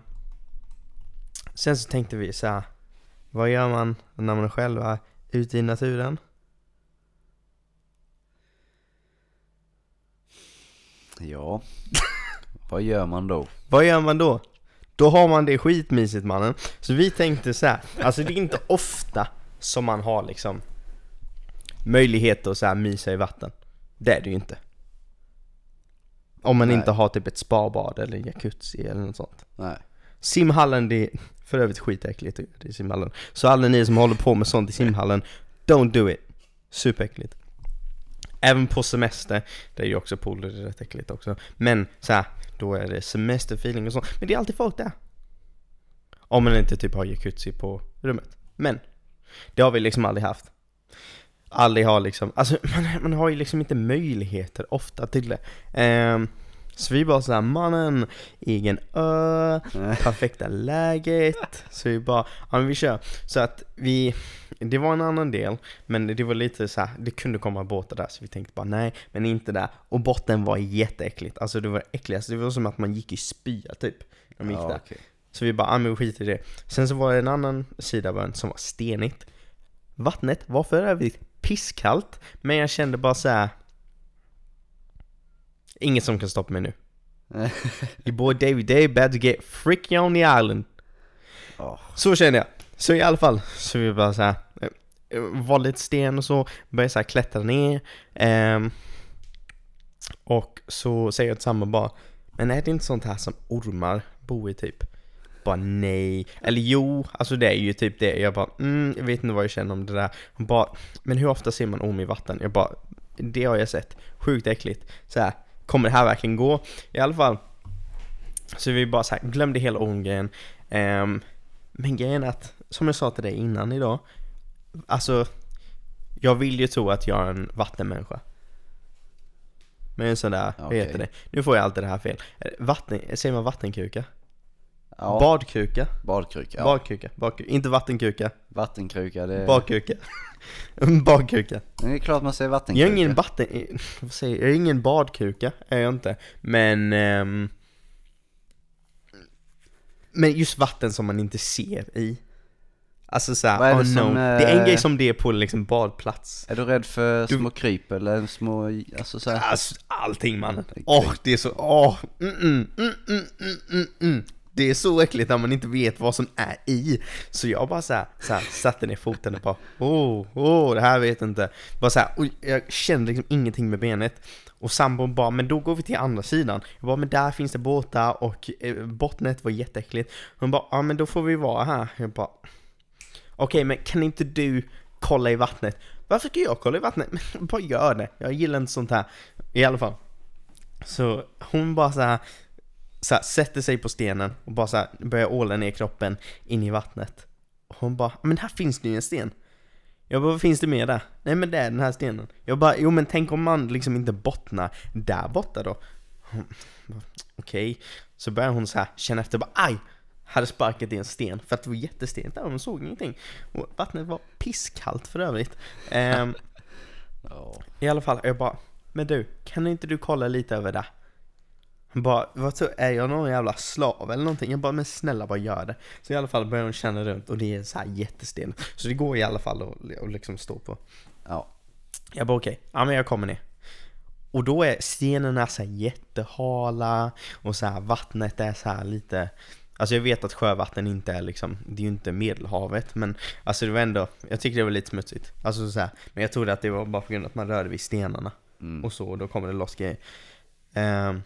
sen så tänkte vi så här, vad gör man när man är själva ute i naturen? Ja. Vad gör man då? Vad gör man då? Då har man det skitmysigt mannen. Så vi tänkte så här, alltså det är inte ofta som man har liksom möjlighet att så här mysa i vatten. Det är det ju inte. Om man Nej. inte har typ ett spabad eller en jacuzzi eller något sånt. Nej. Simhallen, det är för övrigt skitäckligt i simhallen. Så alla ni som håller på med sånt i simhallen, don't do it. Superäckligt. Även på semester, det är ju också pool, det är rätt äckligt också. Men så här, då är det semesterfeeling och sånt. Men det är alltid folk där. Om man inte typ har jacuzzi på rummet. Men, det har vi liksom aldrig haft. Aldrig har liksom, alltså man, man har ju liksom inte möjligheter ofta till det. Ehm, så vi bara såhär, mannen, egen ö, perfekta läget. Så vi bara, ja men vi kör. Så att vi, det var en annan del, men det var lite så här, det kunde komma båtar där så vi tänkte bara nej, men inte där. Och botten var jätteäckligt, alltså det var äckligast, det var som att man gick i spya typ. När man gick Ja, där. okej. Så vi bara, ja men vi skiter i det. Sen så var det en annan sida av ön som var stenigt. Vattnet var för övrigt pisskallt, men jag kände bara så här. Inget som kan stoppa mig nu. Your boy David Day about to get freaky on the island. Ja. Så kände jag. Så i alla fall, så vi bara så här. eh, Var lite sten och så, började så här klättra ner. ehm, och så säger jag till samma bara, men är det inte sånt här som ormar bor i typ? Bara nej. Eller jo, alltså det är ju typ det. Jag bara, mm, jag vet inte vad jag känner om det där. Hon bara, men hur ofta ser man orm i vatten? Jag bara, det har jag sett. Sjukt äckligt. Så här, kommer det här verkligen gå? I alla fall. Så vi bara så här, glömde hela ormgrejen. Ehm, men grejen är att, som jag sa till dig innan idag, alltså jag vill ju tro att jag är en vattenmänniska. Men en sån där, vad Okej. heter det? Nu får jag alltid det här fel. Eh, Vatten, säger man vattenkuka? Ja. Badkuka? Badkruka. Ja. Badkuka, badkuka. Inte vattenkuka, Vattenkruka, det... badkuka. badkuka. Det är klart man säger Jag vattenkruka. är ingen vatten... eh, Vad säger jag? Jag är ingen badkuka, är jag inte. Men... ehm, men just vatten som man inte ser i. Alltså såhär, oh som, no. Det är en eh, grej som det är på liksom badplats. Är du rädd för Du- små kryp eller små, alltså så här. Alltså, allting mannen. Åh, det är så, åh, mm, mm, mm, mm, mm, mm, mm. Det är så äckligt när man inte vet vad som är i. Så jag bara såhär, såhär satte ner foten och bara, åh, åh, det här vet jag inte. Bara såhär, och jag kände liksom ingenting med benet. Och sambon bara, men då går vi till andra sidan. Jag bara, men där finns det båtar och eh, bottnet var jätteäckligt. Hon bara, ja men då får vi vara här. Jag bara, okej men kan inte du kolla i vattnet? Varför ska jag kolla i vattnet? Men bara gör det. Jag gillar inte sånt här. I alla fall. Så hon bara så här, så här sätter sig på stenen och bara så här börjar åla ner kroppen in i vattnet. Och hon bara, men här finns det ju en sten. Jag bara, vad finns det mer där? Nej men det är den här stenen. Jag bara, jo men tänk om man liksom inte bottnar där borta då? Okej. Så börjar hon så här känna efter, bara aj! Hade sparkat i en sten, för att det var jättestent där och hon såg ingenting. Och vattnet var pisskallt för övrigt. Ehm, i alla fall, jag bara Men du, kan inte du kolla lite över det? Bara, vad tror, är jag någon jävla slav eller någonting? Jag bara, men snälla bara gör det. Så i alla fall börjar hon känna runt och det är så här jättesten. Så det går i alla fall att, att liksom stå på. Ja. Jag bara okej, ja men jag kommer ner. Och då är stenarna så här jättehala och så här vattnet är så här lite Alltså jag vet att sjövatten inte är liksom, det är ju inte medelhavet men Alltså det var ändå, jag tycker det var lite smutsigt Alltså så här, men jag trodde att det var bara på grund av att man rörde vid stenarna Mm. och så, och då kommer det loss grejer Ehm,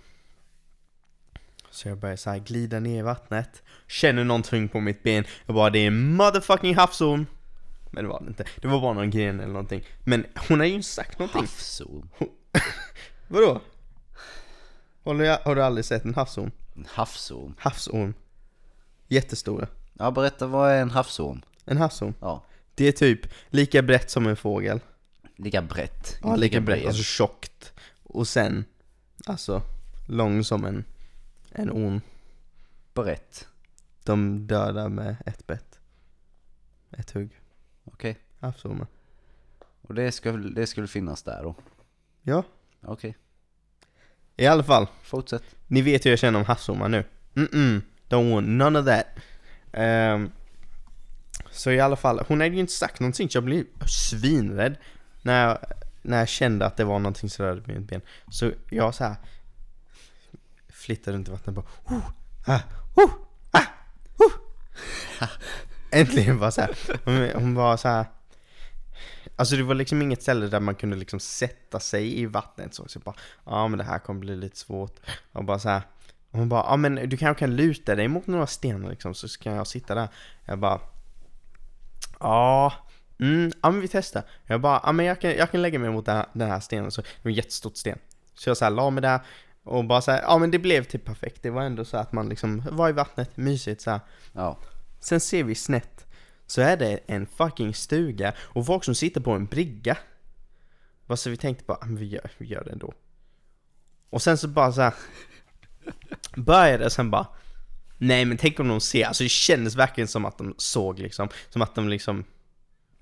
Så jag börjar så här glida ner i vattnet Känner någonting på mitt ben Jag bara det är motherfucking havsorm Men det var det inte. Det var bara någon gren eller någonting. Men hon har ju inte sagt någonting. Havsorm. Vadå? Har du, har du aldrig sett en havsorm? En havsorm. Havsorm. Jättestora. Ja, berätta vad är en havsorm? En havsorm. Ja. Det är typ lika brett som en fågel. Lika brett. Ja, inte lika brett. Alltså tjockt. Och sen, alltså, lång som en, en orm. Brett. De dödar med ett bett. Ett hugg. Okej. Havsormar. Och det skulle, det skulle finnas där då? Ja, Okej. i alla fall. Fortsätt. Ni vet hur jag känner om havsormar nu. Mm-mm, don't want none of that. Ehm, så i alla fall, hon hade ju inte sagt någonting så jag blev svinrädd när jag, när jag kände att det var någonting som rörde mitt ben. Så jag så här flittade runt i vattnet och bara oh, ah, oh, ah, oh. Äntligen bara så här. Hon, hon var så här. Alltså det var liksom inget ställe där man kunde liksom sätta sig i vattnet så, så jag bara Ja men det här kommer bli lite svårt Och bara så här. Och hon bara ja men du kanske kan luta dig mot några stenar liksom så kan jag sitta där Jag bara Ja Mm, ja men vi testar Jag bara ja men jag kan, jag kan lägga mig mot den här, den här stenen så Det var en jättestort sten Så jag så här la mig där och bara så här, ja men det blev typ perfekt Det var ändå så att man liksom var i vattnet, mysigt så här. Ja. Sen ser vi snett Så är det en fucking stuga och folk som sitter på en brigga Vad så vi tänkte bara, "Ah, men vi gör, vi gör det ändå Och sen så bara så här Började sen bara Nej men tänk om de ser, alltså det kändes verkligen som att de såg liksom Som att de liksom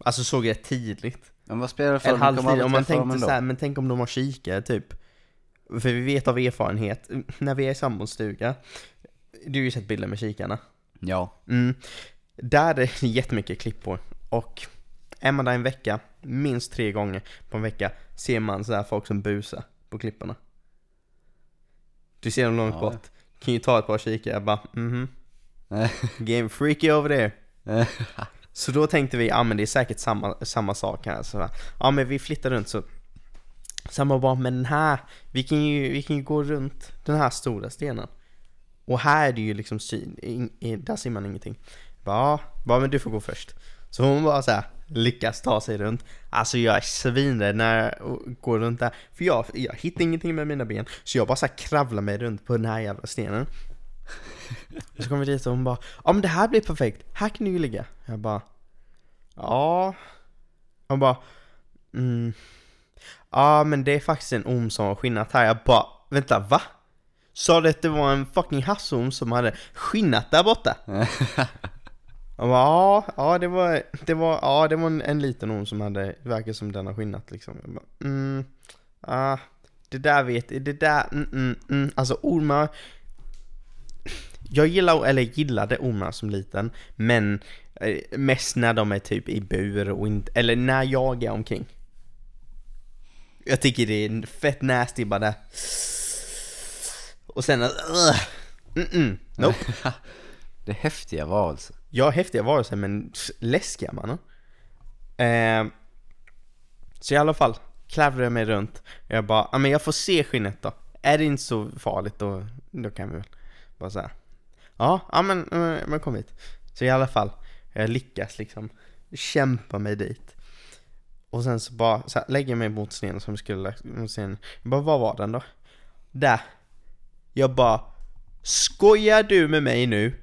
Alltså såg det tidigt Men vad spelar det för En roll? Halvtid, om man tänkte ändå. så här, men tänk om de har kikare typ För vi vet av erfarenhet, när vi är i sambons stuga Du har ju sett bilder med kikarna Ja. Mm. Där är det jättemycket klippor och är man där en vecka, minst tre gånger på en vecka, ser man så här folk som busar på klipporna. Du ser dem långt Ja. bort, kan ju ta ett par kikare, bara mhm, game freaky over there. Så då tänkte vi, ja men det är säkert samma, samma sak här. Så, ja men vi flyttar runt så samma bara, men den här, vi kan, ju, vi kan ju gå runt den här stora stenen. Och här är det ju liksom syn, in, där ser man ingenting. Bara, bara men du får gå först. Så hon bara så här, lyckas ta sig runt. Alltså jag är svinrädd när jag går runt där. För jag, jag hittar ingenting med mina ben. Så jag bara så här kravlar mig runt på den här jävla stenen. Så kommer vi dit och hon bara Ja men det här blir perfekt, här kan du ju ligga Jag bara Ja Hon bara mm, Ja men det är faktiskt en orm som har skinnat här Jag bara Vänta va? Sa du att det var en fucking havsorm som hade skinnat där borta? Jag bara, ja, ja det var, det var, ja det var en, en liten orm som hade, verkar som den har skinnat liksom Jag bara, mm, ah, det där vet, det där, mm, mm, mm. Alltså ormar jag gillar, eller gillade ormar som liten, men eh, mest när de är typ i bur och inte, eller när jag är omkring. Jag tycker det är fett nasty bara där. Och sen uh, mm -mm, nope. Det är häftiga varelser. Jag är häftiga varelser men läskiga mannen. Eh, så i alla fall, klävde jag mig runt. Jag bara, ja men jag får se skinnet då. Är det inte så farligt då, då kan vi väl bara säga. Ja, ja men, men, men kom hit. Så i alla fall, jag lyckas liksom kämpa mig dit. Och sen så bara så här, lägger jag mig mot stenen som skulle mot stenen. Jag bara, vad var den då? Där. Jag bara, skojar du med mig nu?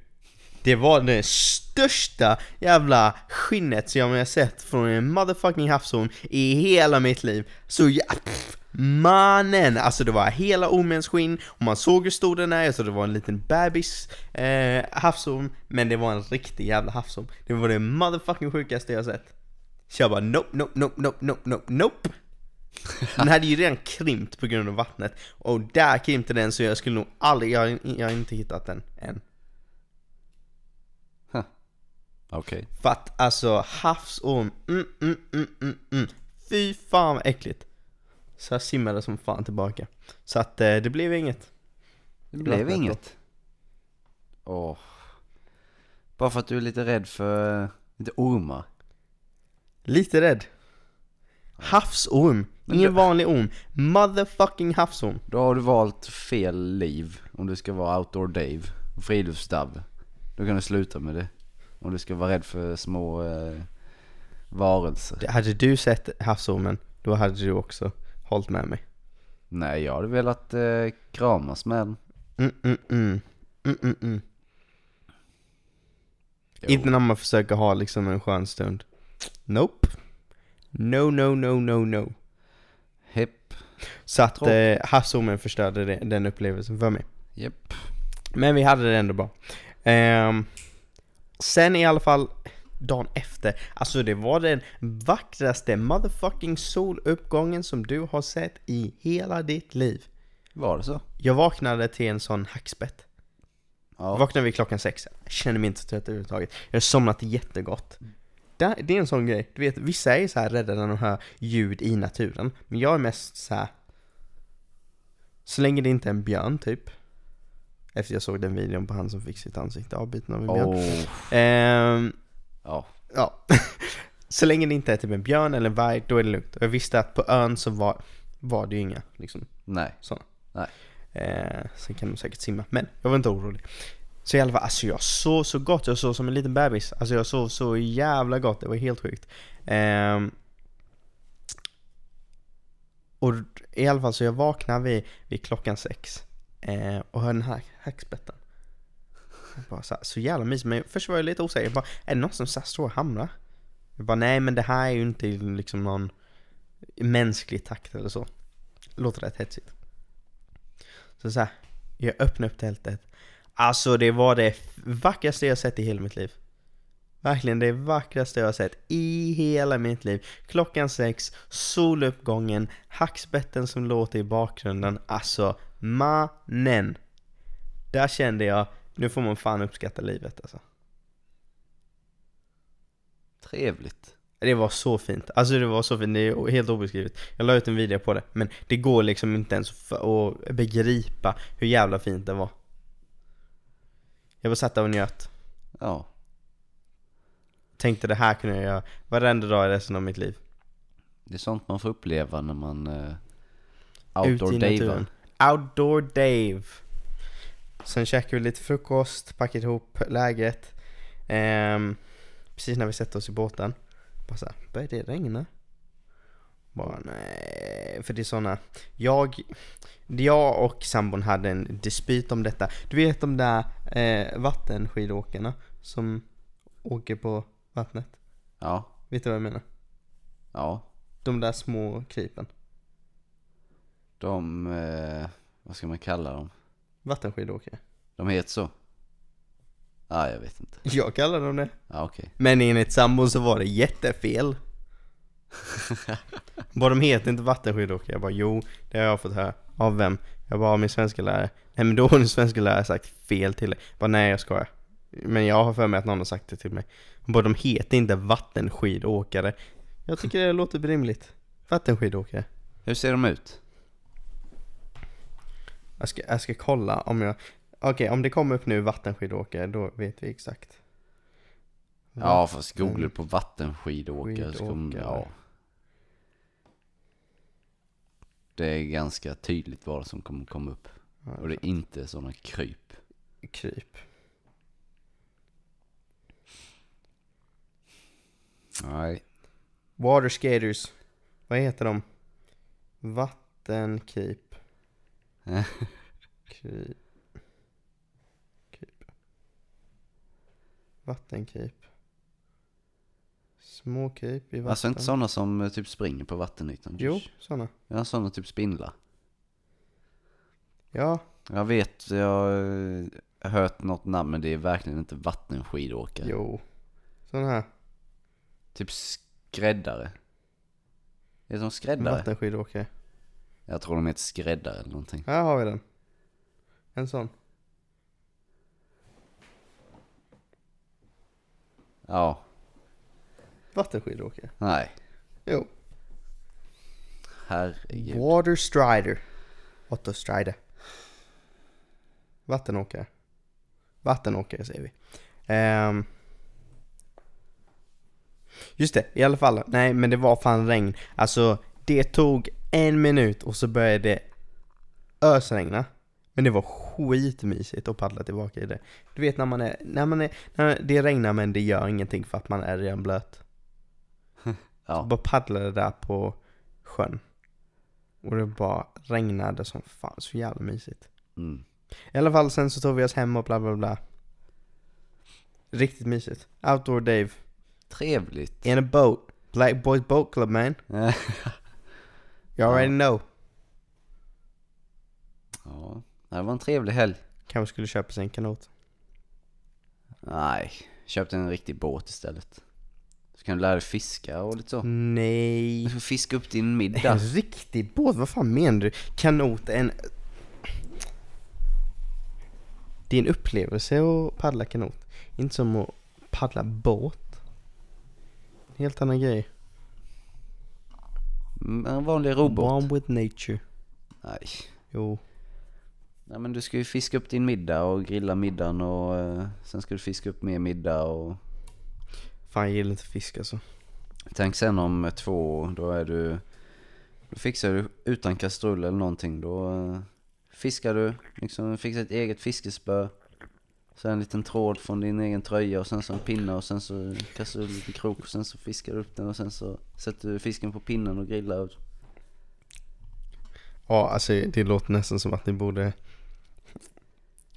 Det var det största jävla skinnet som jag har sett från en motherfucking havsorm i hela mitt liv. Så ja, pff, mannen! Alltså det var hela ormens skinn och man såg hur stor den är, alltså det var en liten bebis eh, havsorm, men det var en riktig jävla havsorm. Det var det motherfucking sjukaste jag sett. Så jag bara nope, nope, nope, nope, nope, nope, nope. Den hade ju redan krympt på grund av vattnet och där krympte den så jag skulle nog aldrig, jag, jag har inte hittat den än. Okej. För att alltså havsorm, mm, mm, mm, mm, mm. Fy fan vad äckligt. Så jag simmade som fan tillbaka. Så att eh, det blev inget. Det blev Vattnet då. inget. Åh. Bara för att du är lite rädd för lite ormar. Lite rädd. Havsorm, ingen vanlig orm. Motherfucking havsorm. Då har du valt fel liv. Om du ska vara outdoor Dave. Friluftsdav. Då kan du sluta med det. Om du ska vara rädd för små eh, varelser. Hade du sett havsormen, då hade du också hållit med mig. Nej, jag hade velat eh, kramas med den. Mm, mm, mm. Mm, mm, mm. Jo. Inte när man försöker ha liksom en skön stund. Nope. No, no, no, no, no. Hipp. Så att eh, havsormen förstörde det, den upplevelsen för mig. Japp. Men vi hade det ändå bra. Ehm, sen i alla fall, dagen efter, alltså det var den vackraste motherfucking soluppgången som du har sett i hela ditt liv. Var det så? Jag vaknade till en sån hackspett. Ja. Vaknade vid klockan sex. Känner mig inte trött överhuvudtaget. Jag har somnat jättegott. Det, det är en sån grej. Du vet, vissa är så här rädda när de hör ljud i naturen. Men jag är mest så här. Så länge det inte är en björn typ. Efter jag såg den videon på han som fick sitt ansikte avbiten av en björn. Oh. Ehm, Ja. ja. så länge det inte är typ en björn eller en varg, då är det lugnt. Och jag visste att på ön så var, var det ju inga liksom Nej. sådana. Nej. Eh, sen kan de säkert simma, men jag var inte orolig. Så i alla fall, alltså jag sov så gott, jag sov som en liten bebis. Alltså jag sov så jävla gott, det var helt sjukt. Ehm, och i alla fall så jag vaknade vid, vid klockan sex. Eh, och hörde den här hackspetten. Bara så, här, så jävla mysigt, men först var jag lite osäker. Jag bara, är det någon som så här står och hamrar? Jag bara, nej men det här är ju inte liksom någon mänsklig takt eller så. Låter rätt hetsigt. Så så här, jag öppnar upp tältet. Alltså det var det vackraste jag sett i hela mitt liv. Verkligen det vackraste jag har sett i hela mitt liv. Klockan sex, soluppgången, hackspetten som låter i bakgrunden. Alltså mannen. Där kände jag, nu får man fan uppskatta livet alltså. Trevligt. Det var så fint. Alltså det var så fint, det är helt obeskrivet. Jag la ut en video på det, men det går liksom inte ens att begripa hur jävla fint det var. Jag bara satt där och njöt. Ja. Tänkte det här kunde jag göra varenda dag i resten av mitt liv. Det är sånt man får uppleva när man uh, outdoor naturen. Outdoor Dave. Sen käkade vi lite frukost, packade ihop läget. Ehm, precis när vi sätter oss i båten. Bara såhär, börjar det regna? Bara nej, för det är såna. Jag, jag och sambon hade en dispyt om detta. Du vet de där eh, vattenskidåkarna som åker på vattnet? Ja. Vet du vad jag menar? Ja. De där små krypen. De, eh, vad ska man kalla dem? Vattenskidåkare. De heter så? ah, jag vet inte. Jag kallar dem det. Ja, okej. Men enligt sambon så var det jättefel. bara de heter inte vattenskidåkare. Jag bara jo, det har jag fått höra. Av vem? Jag bara min svenska lärare. Nej men då har din svenska lärare sagt fel till dig. Jag bara nej jag skojar. Men jag har för mig att någon har sagt det till mig. Bara de heter inte vattenskidåkare. Jag tycker det låter rimligt. Vattenskidåkare. Hur ser de ut? Jag ska, jag ska kolla om jag... Okej, om det kommer upp nu vattenskidåkare, då vet vi exakt. Ja, fast googla på vattenskidåkare så kommer, ja. Det är ganska tydligt vad som kommer komma upp. Och det är inte sådana kryp. Kryp. Nej. Water skaters. Vad heter de? Vattenkryp. Kryp. Kryp. Vattenkryp. Små kryp i vatten. Alltså inte sådana som eh, typ springer på vattenytan. Jo, såna. Ja, sådana typ spindlar. Ja, Jag vet, jag har hört något namn men det är verkligen inte vattenskidåkare. jo. Såna här. Typ skräddare. Är det som skräddare? Vattenskidåkare. Jag tror de heter skräddare eller någonting. Här har vi den. En sån. Ja, Vattenskidåkare. nej. Jo. Herregud. Water Strider. Otto Strider. Vattenåkare. Vattenåkare säger vi. Ehm. just det, i alla fall. Nej, men det var fan regn. Alltså, det tog en minut och så började det ösregna. Men det var skitmysigt att paddla tillbaka i det. Du vet när man är, när man är, när det regnar men det gör ingenting för att man är redan blöt. Så Ja. bara paddlade där på sjön. Och det bara regnade som fan, så jävla mysigt. Mm. I alla fall sen så tog vi oss hem och bla bla bla. Riktigt mysigt. Outdoor Dave. Trevligt. In a boat. Black Boys Boat Club man. You already know. ja. Det var en trevlig helg. Kanske skulle köpa sig en kanot. Nej, köpte en riktig båt istället. Så kan du lära dig fiska och lite så. Nej. Fiska upp din En middag. riktig båt? Vad fan menar du? Kanot är en... Det är en upplevelse att paddla kanot. Inte som att paddla båt. Helt annan grej. Mm, En vanlig robot. One with nature. Nej. Jo. Nej men du ska ju fiska upp din middag och grilla middagen och eh, sen ska du fiska upp mer middag och Fan jag gillar inte fisk alltså. tänk sen om två år, då är du, då fixar du utan kastrull eller någonting, då eh, fiskar du, liksom fixar ett eget fiskespö, sen en liten tråd från din egen tröja och sen så en pinne och sen så kastar du lite krok och sen så fiskar du upp den och sen så sätter du fisken på pinnen och grillar och Ja alltså det låter nästan som att ni borde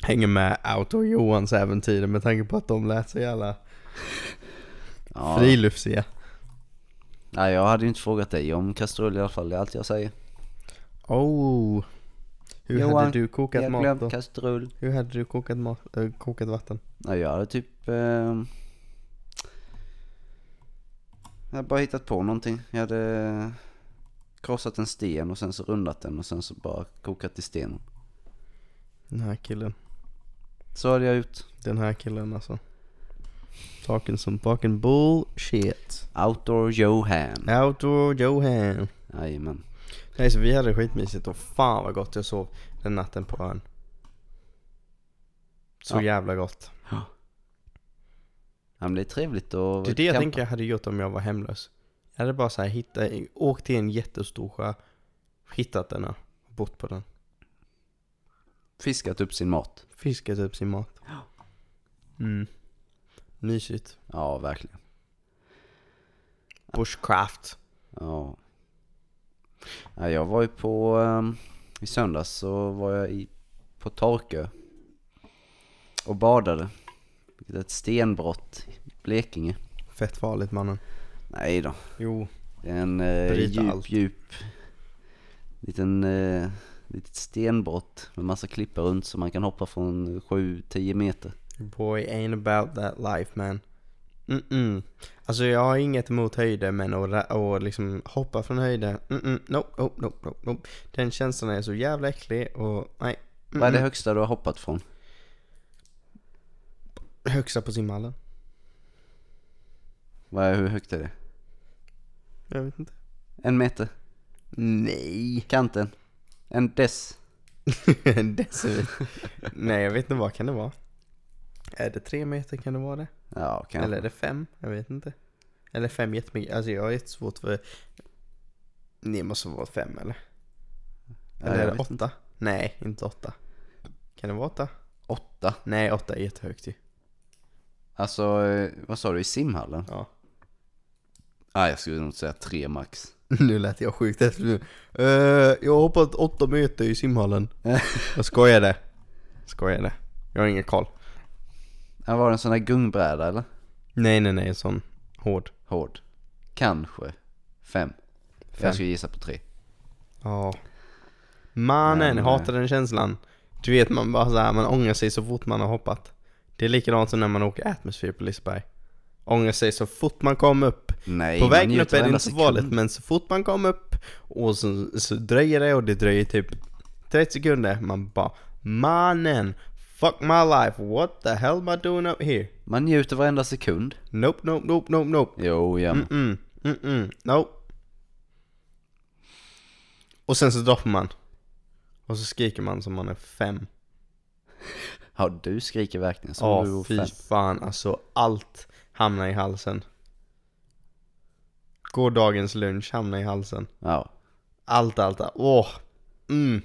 hänga med Outdoor Johans äventyr med tanke på att de lät så jävla ja. friluftsiga. Nej jag hade ju inte frågat dig om kastrull i alla fall, det är allt jag säger. Oh. Hur Johan, hade du kokat jag mat då? kastrull. Hur hade du kokat mat, äh, kokat vatten? Nej jag hade typ eh, Jag hade bara hittat på någonting. Jag hade krossat en sten och sen så rundat den och sen så bara kokat i stenen. Den här killen. Så hade jag gjort. Den här killen alltså. Talking some fucking bullshit. Outdoor Johan. Outdoor Johan. Jajamän. Nej så vi hade skitmysigt och fan vad gott jag sov den natten på ön. Så Ja. jävla gott. Ja men det är trevligt att Det är det jag tänker jag hade gjort om jag var hemlös. Jag hade bara så här hittat, åkt till en jättestor sjö, hittat den och bott på den. Fiskat upp sin mat. Fiskat upp sin mat. Mm. Mysigt. Ja verkligen. Bushcraft. Ja. ja jag var ju på, um, i söndags så var jag i, på Torkö. Och badade. Vilket är ett stenbrott i Blekinge. Fett farligt mannen. Nej då. Jo. Det är en eh, djup, allt. djup, liten, eh, litet stenbrott med massa klippor runt så man kan hoppa från 7-10 meter. Boy ain't about that life man. Mm-mm. Alltså jag har inget emot höjder men att och liksom hoppa från höjder. Mm-mm. Nope, nope, nope, nope, nope. Den känslan är så jävla äcklig och nej. Vad är det Mm-mm. högsta du har hoppat från? Högsta på simhallen? Vad är, hur högt är det? Jag vet inte. En meter? Nej. Kanten? En dess? En deciliter. Nej jag vet inte vad kan det vara? Är det tre meter kan det vara det? Ja, kanske. Eller är det fem? Jag vet inte. Eller fem jättemycket. Alltså jag har jättesvårt för... Ni måste vara fem eller? Ja, Eller jag är det åtta? Nej, inte åtta. Kan det vara åtta? Åtta? Nej, åtta är jättehögt ju. Alltså, eh, vad sa du? I simhallen? Ja. Ah, jag skulle nog säga tre max. nu lät jag sjukt efter. Uh, jag har hoppat åtta meter i simhallen. jag skojade. Skojade. Jag har ingen koll. Var det en sån här gungbräda eller? Nej, nej, nej, sån hård. Hård? Kanske fem. Fem. Jag skulle gissa på tre. Ja. Mannen, Men, jag hatar den känslan. Du vet man bara såhär, man ångrar sig så fort man har hoppat. Det är likadant som när man åker atmosfär på Liseberg. Ångrar sig så fort man kommer upp. Nej, På vägen upp är det inte så farligt men så fort man kommer upp och så, så dröjer det och det dröjer typ 30 sekunder. Man bara Mannen! Fuck my life, what the hell am I doing up here? Man njuter varenda sekund. Nope, nope, nope, nope, nope. Jo, ja. men- Mm-mm, mm-mm, nope. Och sen så droppar man. Och så skriker man som man är fem. Ja, du skriker verkligen som Ja, du var fy fem. fan alltså. Allt hamnar i halsen. Gårdagens lunch hamnar i halsen. Ja. Allt, allt, allt. Åh! Mm.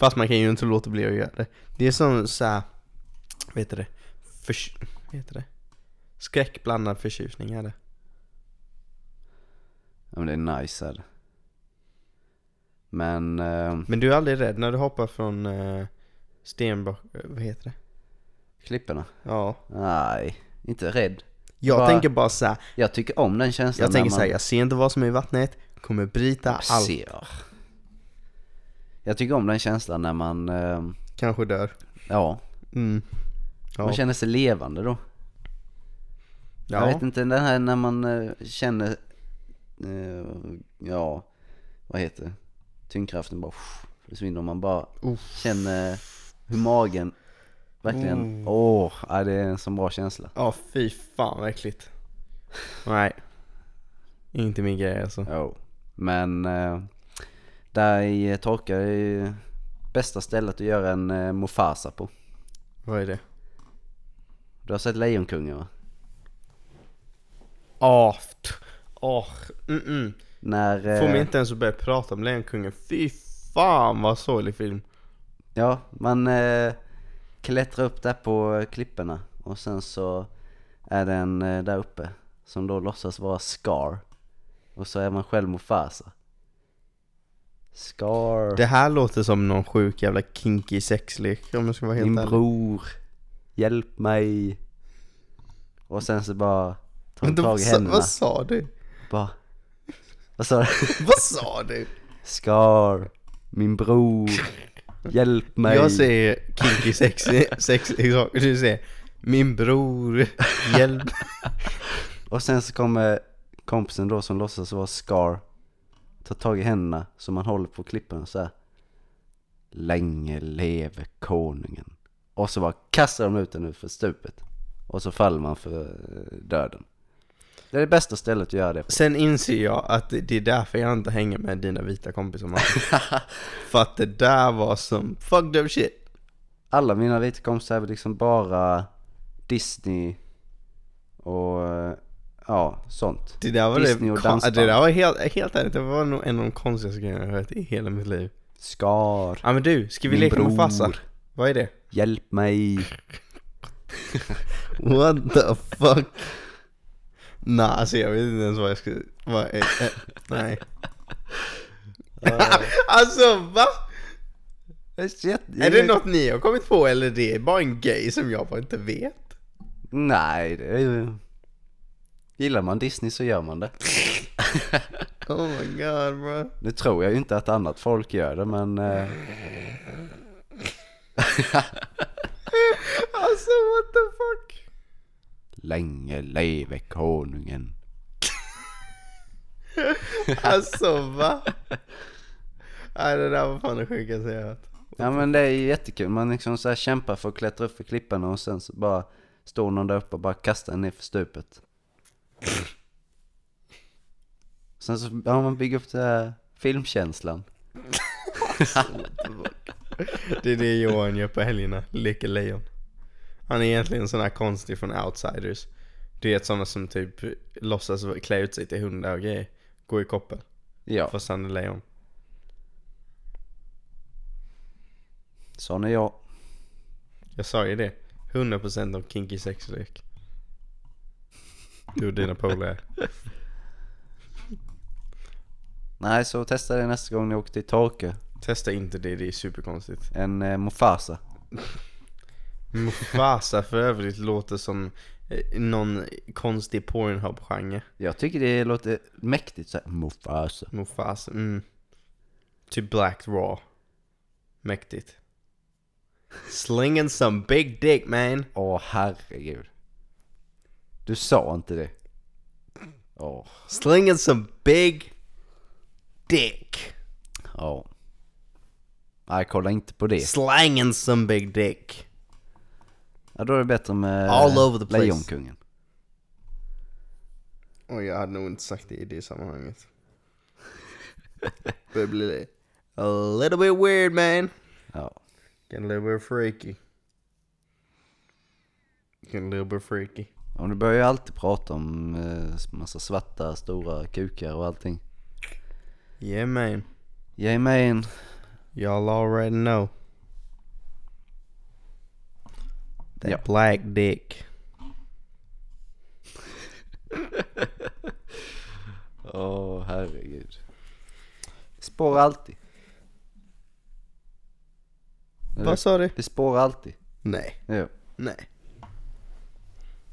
Fast man kan ju inte låta bli att göra det. Det är som såhär, vad heter det? Förs- vad heter det? Skräckblandad förtjusning är det. Ja men det är nice är det. Men, eh, Men du är aldrig rädd när du hoppar från uh, stenbock, eh, vad heter det? klipporna? Ja. Nej, inte rädd. Jag Bara- tänker bara så här, Jag tycker om den känslan jag tänker man här, jag ser inte vad som är i vattnet, kommer bryta allt, ser. Jag tycker om den känslan när man, eh, kanske dör. ja, Mm. Ja. man känner sig levande då. Jag ja. vet inte, den här när man eh, känner, eh, ja, vad heter det? Tyngdkraften bara försvinner man bara Uff. känner hur magen verkligen, Oh. åh, ja, det är en så bra känsla. Ja, fy fan vad äckligt. Nej. Inte min grej alltså. Jo. Men eh, där i torka är ju bästa stället att göra en eh, Mufasa på. Vad är det? Du har sett Lejonkungen va? Åh, åh, mm -mm. När, Får mig eh, inte ens att börja prata om Lejonkungen. Fy fan vad sorglig film. ja, man eh, klättrar upp där på klipporna och sen så är det en eh, där uppe som då låtsas vara Scar. Och så är man själv Mufasa. Scar. Det här låter som någon sjuk jävla kinky sexlek om jag ska vara helt Min ärlig. bror, hjälp mig. Och sen så bara tar då, tag i händerna. vad sa du? Bara, vad sa du? vad sa du? Scar, min bror, hjälp mig. Jag säger kinky sexy saker. Du säger min bror, hjälp. Och sen så kommer kompisen då som låtsas vara Scar, tar tag i händerna så man håller på klippan så här. Länge leve konungen. Och så bara kastar de ut den ut för stupet. Och så faller man för eh, döden. Det är det bästa stället att göra det på. Sen inser jag att det är därför jag inte hänger med dina vita kompisar. För att det där var som fucked up shit. Alla mina vita kompisar är väl liksom bara Disney och eh, ja, sånt. Det där var Disney det, och dansband. det där var helt, helt ärligt, det var nog en av de konstigaste grejerna jag hört i hela mitt liv. Scar, Ja men du, ska vi Min leka bror. Mufasa? Vad är det? hjälp mig. What the fuck? Nej alltså jag vet inte ens vad jag ska, vad är, eh, nej. alltså va? Är det något ni har kommit på eller det är bara en gay som jag bara inte vet? Nej, det är ju... Gillar man Disney så gör man det. Oh my god bro. Nu tror jag ju inte att annat folk gör det men... Eh, Alltså what the fuck? länge leve konungen. Alltså va? Nej det där var fan det sjukaste jag hört. Ja men det är ju jättekul, man liksom så kämpar för att klättra upp för klipporna och sen så bara står någon där uppe och bara kastar en ner för stupet. Sen så ja, man bygger upp det här filmkänslan. Det är det Johan gör på helgerna, leker lejon. Han är egentligen en sån här konstig från outsiders. Du vet sådana som typ låtsas klä ut sig till hundar och grejer. Gå i koppel. Ja, Fast han är lejon. sån är jag. Jag sa ju det. 100% av kinky sexlek. Du och dina polare. Nej, så testa det nästa gång ni åker till Torke. Testa inte det, det är superkonstigt. En eh, Mufasa. Mufasa för övrigt låter som eh, någon konstig Pornhub-genre. Jag tycker det låter mäktigt såhär, Mufasa. Mufasa, mm. Typ Black Raw. Mäktigt. Slinging some big dick man. Åh herregud. Du sa inte det. Åh, Slinging some big dick. ja. Nej, kolla inte på det. Slanging some big dick. Ja, då är det bättre med All over the place. Lejonkungen. Och jag hade nog inte sagt det i det sammanhanget. Börjar bli a little bit weird man. Ja. Getting a little bit freaky. Getting a little bit freaky. Och du börjar ju alltid prata om eh, massa svarta, stora kukar och allting. Yeah man. Mig en. Y'all already know. That Ja. black dick. Åh herregud. Det spårar alltid. Vad sa du? Det spårar alltid. Nej, Jo. nej.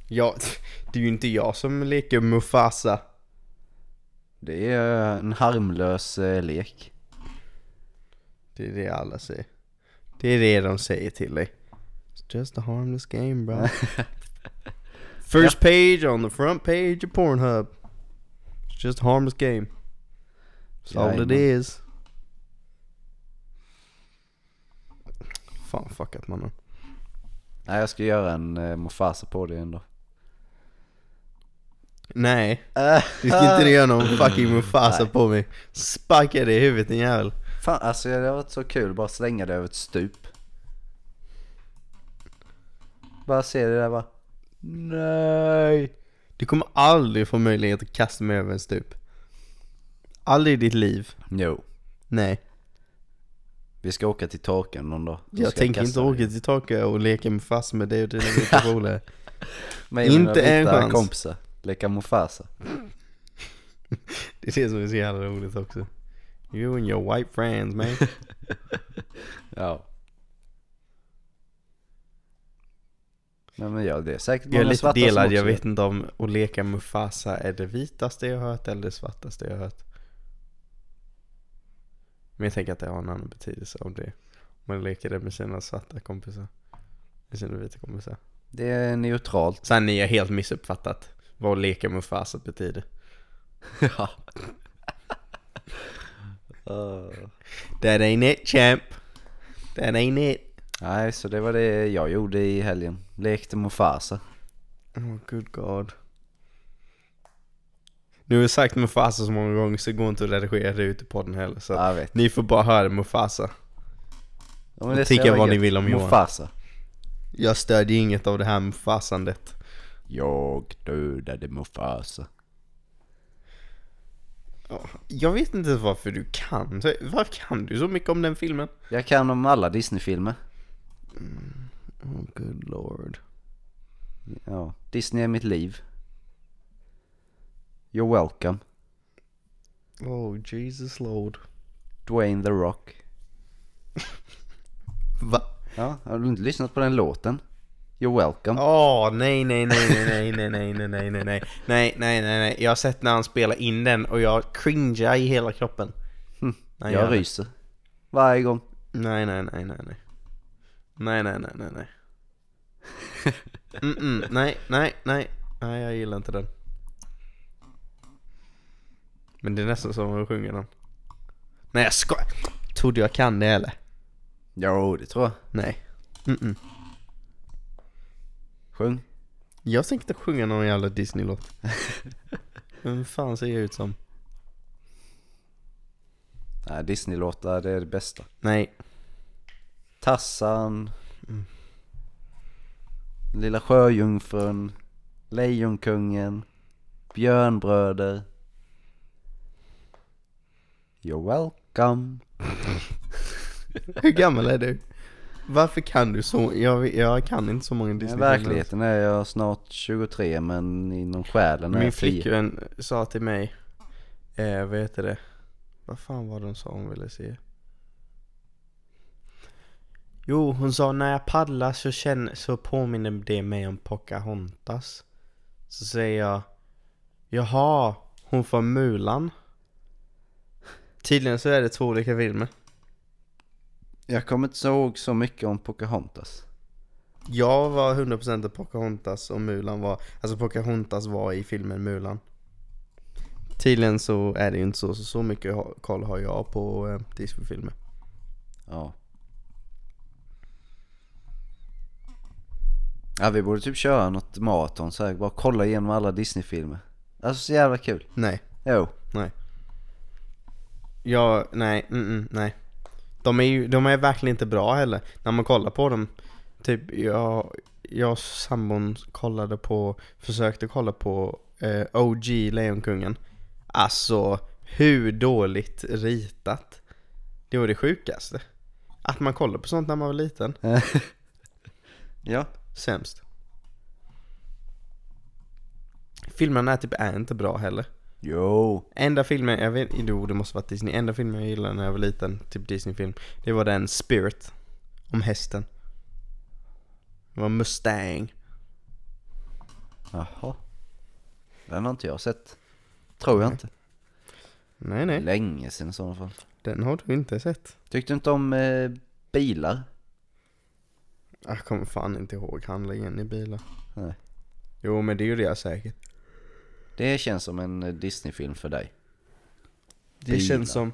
Ja, det är ju inte jag som leker Mufasa. Det är en harmlös eh, lek. Det är det alla säger. Det är det de säger till dig. It's just a harmless game bro. First page on the front page of Pornhub. It's just a harmless game. That's all it Jajamän. is. Fan fuckat mannen. Nej, jag ska göra en eh, Mufasa på det ändå. Nej, du ska inte göra någon fucking Mufasa Nej. på mig. Sparka dig i huvudet din jävel. Fan, alltså det har varit så kul bara slänga det över ett stup. Bara se det där bara. Nej. Du kommer aldrig få möjlighet att kasta mig över en stup. Aldrig i ditt liv. Jo. Nej. Vi ska åka till torken någon dag. Då Jag tänker inte dig. åka till Tokyo och leka med fast med dig och dina polare. Inte en chans. kompisar. Leka Mufasa. Det är det som är så jävla roligt också. You and your white friends man. Ja. Nej men ja, det är säkert Jag är många lite svarta delad, jag vet inte om att leka Mufasa är det vitaste jag hört eller det svartaste jag hört. Men jag tänker att det har en annan betydelse om det. Om man leker det med sina svarta kompisar. Med sina vita kompisar. Det är neutralt. Sen ni har helt missuppfattat vad leka Mufasa betyder. ja. Uh. That ain't it champ. That ain't it. Nej, så det var det jag gjorde i helgen. Lekte Mufasa. Oh good god. Nu har jag sagt Mufasa så många gånger så det går inte att redigera det ut i podden heller. Så ni får bara höra Mufasa. Ja, så Tycka vad ni vill om Johan. Mufasa. Jag stödjer inget av det här Mufasandet. Jag dödade Mufasa. Ja, Jag vet inte varför du kan. Varför kan du så mycket om den filmen? Jag kan om alla Disney-filmer. Oh good lord. Ja, Disney är mitt liv. You're welcome. Oh Jesus lord. Dwayne The Rock. Va? Ja, har du inte lyssnat på den låten? You're welcome. Åh nej nej nej nej nej nej nej nej nej nej nej nej nej nej nej Jag har sett när han spelar in den och jag cringear i hela kroppen. Hm, Nej, jag det. ryser. Varje gång. Nej nej nej nej nej. Nej nej nej nej nej. Mm -mm, nej nej nej. Nej jag gillar inte den. Men det är nästan som att sjunga den. Nej jag skojar. Tror du jag kan det eller? Jo, det tror jag. Nej. Mm -mm. Sjung. Jag tänkte sjunga någon jävla Disney-låt. Vem fan ser jag ut som? Nej, Disney-låtar det är det bästa. Nej. Tassan. Lilla Sjöjungfrun. Lejonkungen. Björnbröder. You're welcome. Hur gammal är du? Varför kan du så? Jag, jag kan inte så många I disney verkligheten är jag snart 23 men inom själen är Min jag 10. flickvän sa till mig, eh, vad heter det? Vad fan var det hon sa hon ville se? Jo, hon sa när jag paddlar så, känner, så påminner det mig om Pocahontas. Så säger jag, jaha, hon från Mulan? Tydligen så är det två olika filmer. Jag kommer inte ihåg så mycket om Pocahontas. Jag var 100% av Pocahontas och Mulan var, alltså Pocahontas var i filmen Mulan. Tydligen så är det ju inte så, så, så mycket koll har jag på eh, Disney-filmer. Ja. Ja vi borde typ köra något maraton så här, bara kolla igenom alla Disney-filmer. Alltså så jävla kul. Nej, Jo. nej. Jag, nej, mm, mm, nej. De är ju, de är verkligen inte bra heller. När man kollar på dem. Typ, jag, jag och sambon kollade på, försökte kolla på eh, OG Lejonkungen. Alltså, hur dåligt ritat. Det var det sjukaste. Att man kollade på sånt när man var liten. ja. Sämst. Filmerna är typ är inte bra heller. Jo. Enda filmen, jag vet jo det måste varit Disney, enda filmen jag gillade när jag var liten, typ Disney-film, det var den Spirit. Om hästen. Det var Mustang. Jaha. Den har inte jag sett. Tror jag inte. Nej nej, Länge sedan i sådana fall. den har du inte sett. Tyckte du inte om eh, bilar? Jag kommer fan inte ihåg handlingen i bilar. Nej. Jo men det gjorde jag säkert. Det känns som en eh, Disney-film för dig. Det Bilar. känns som,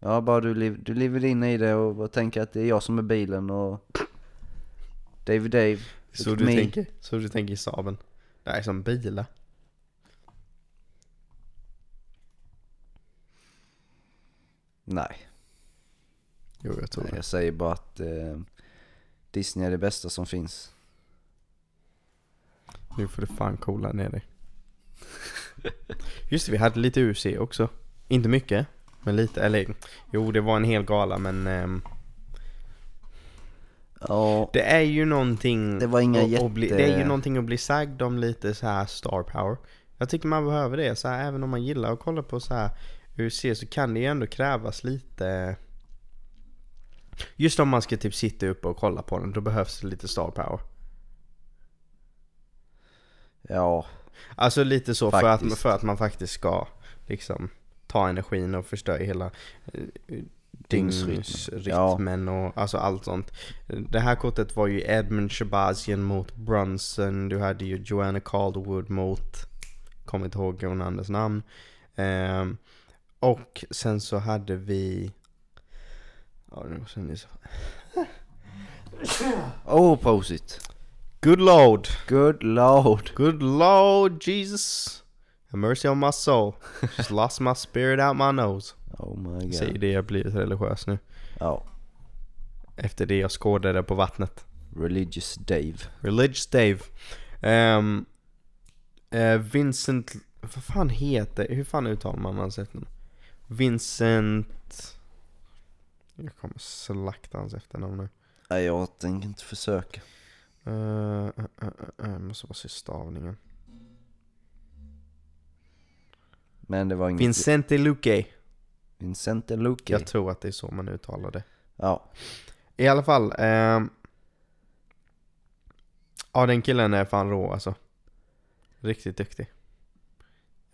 Ja, bara du, lev, du lever in i det och bara tänker att det är jag som är bilen och Dave Dave. så du tänker, så du tänker i Saben. Det är som bilar. Nej, Jo jag tror nej, det. jag säger bara att eh, Disney är det bästa som finns. Nu får du fan coola ner dig. Just det, vi hade lite UC också. Inte mycket, men lite. Eller jo, det var en hel gala men ehm, Ja, det är ju någonting Det var inga att- att bli, jätte- Det är ju någonting att bli sagd om lite så här star power. Jag tycker man behöver det, så här, även om man gillar att kolla på så här UC så kan det ju ändå krävas lite Just om man ska typ sitta uppe och kolla på den, då behövs det lite star power. Ja, Alltså lite så för att, för att man faktiskt ska liksom ta energin och förstöra hela eh, Dygnsrytmen. dygnsrytmen och alltså allt sånt. Det här kortet var ju Edmund Shabazian mot Brunson, du hade ju Joanna Calderwood mot, kommer inte ihåg hon andras namn. Ehm, och sen så hade vi, ja nu sen ni så. oh posit. Good Lord! Good lord. Good Lord Jesus! Have mercy on my soul. Just lost my spirit out my nose. Oh my Säger god. det jag blivit religiös nu. Ja, Efter det jag skådade på vattnet. religious Dave. Religious Dave. Ehm, eh, Vincent, vad fan heter, hur fan uttalar man hans efternamn? Vincent... Jag kommer slakta hans efternamn nu. Nej, jag tänker inte försöka. Uh, uh, måste bara se stavningen. Men det var inget... Vincente Luque. Vincente Luque. Jag tror att det är så man uttalar det. Ja, I alla fall. ehm, ja den killen är fan rå alltså. Riktigt duktig.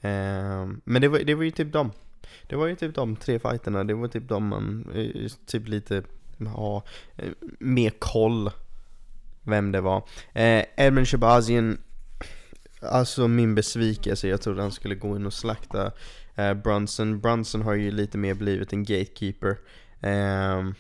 Ehm, men det var, det var ju typ dem. Det var ju typ de tre fighterna. Det var typ de man eh, typ lite eh, mer koll vem det var. Eh, Edmund Shabazian. Alltså min besvikelse. Jag trodde han skulle gå in och slakta eh, Brunson. Brunson har ju lite mer blivit en gatekeeper. ehm,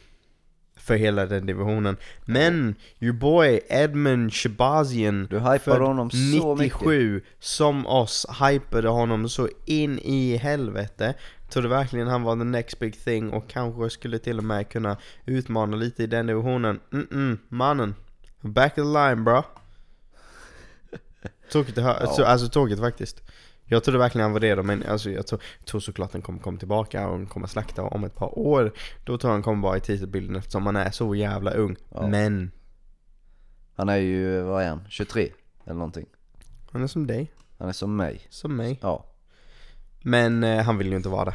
för hela den divisionen. Men your boy Edmund Shabazian du hypar honom så mycket. 97 som oss hypade honom så in i helvete. Trodde verkligen han var the next big thing och kanske skulle till och med kunna utmana lite i den divisionen. Mm-mm, mannen. Back of the line bro. Tråkigt att höra, Ja. så- alltså tråkigt faktiskt. Jag trodde verkligen han var redo men alltså jag tror, tror såklart han kommer komma tillbaka och kommer slakta om ett par år. Då tror jag han kommer vara i titelbilden eftersom han är så jävla ung. Ja. Men, Han är ju, vad är han? 23? Eller någonting. han är som dig, Han är som mig. som mig. Ja. Men eh, han vill ju inte vara det.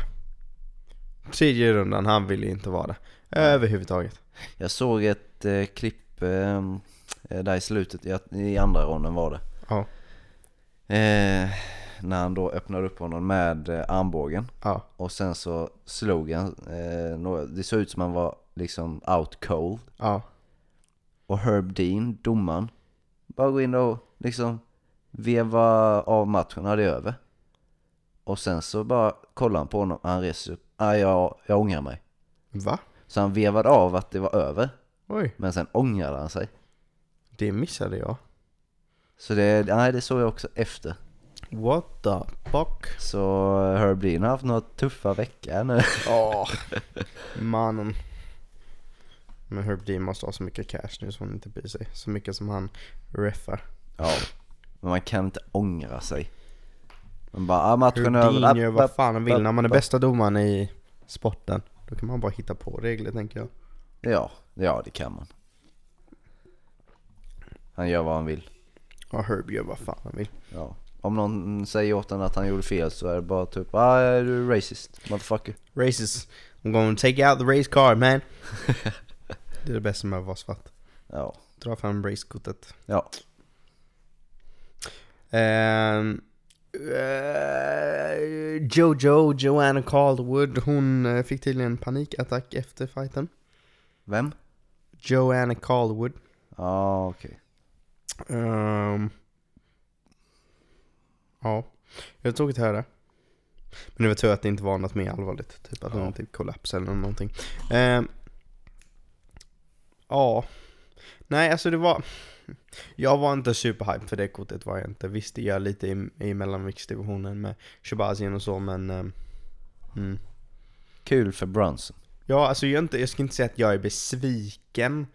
Tredje rundan, han vill ju inte vara det. Överhuvudtaget. Jag såg ett eh, klipp eh, där i slutet, i, i andra ronden var det. Ja. Eh, när han då öppnade upp honom med eh, armbågen. Ja. Och sen så slog han, eh, det såg ut som han var liksom out cold. Ja. Och Herb Dean, domaren, bara gå in och liksom veva av matchen, ja det är över. Och sen så bara kollade han på honom, han reser upp, ah, jag, jag ångrar mig. Va? Så han vevade av att det var över, Oj. men sen ångrade han sig. Det missade jag. Så det, nej, det såg jag också efter. What the fuck? Så Herb Dean har haft några tuffa veckor nu. Åh. Mannen. Men Herb Dean måste ha så mycket cash nu så han inte bryr sig. Så mycket som han reffar. Ja, men man kan inte ångra sig. Man bara, ah, matchen är Herb över. Dean gör vad fan han vill. När man är bästa domaren i sporten. Då kan man bara hitta på regler tänker jag. Ja, ja det kan man. Han gör vad han vill. Ja, Herb gör vad fan han vill. Ja. Om någon säger åt en att han gjorde fel så är det bara typ ah, är du racist, motherfucker. Races. I'm gonna take out the race card man. det är det bästa med att vara svart. Ja. Dra fram racekortet. Ja. Ehm, eh, Jojo, Joanna Calderwood, hon eh, fick tydligen panikattack efter fighten. Vem? Joanna Calderwood. Ja, okej. Ehm, ja, jag tog att höra. Men det var tur att det inte var något mer allvarligt. Typ att Ja. hon typ kollaps eller någonting. Ehm, ja. Nej, alltså det var... Jag var inte superhype för det kortet var jag inte. Visst, det gör lite i, i mellanviktsdivisionen med Shabazien och så, men... ehm, mm. Kul för Brunson. Ja, alltså jag, inte, jag ska inte säga att jag är besviken.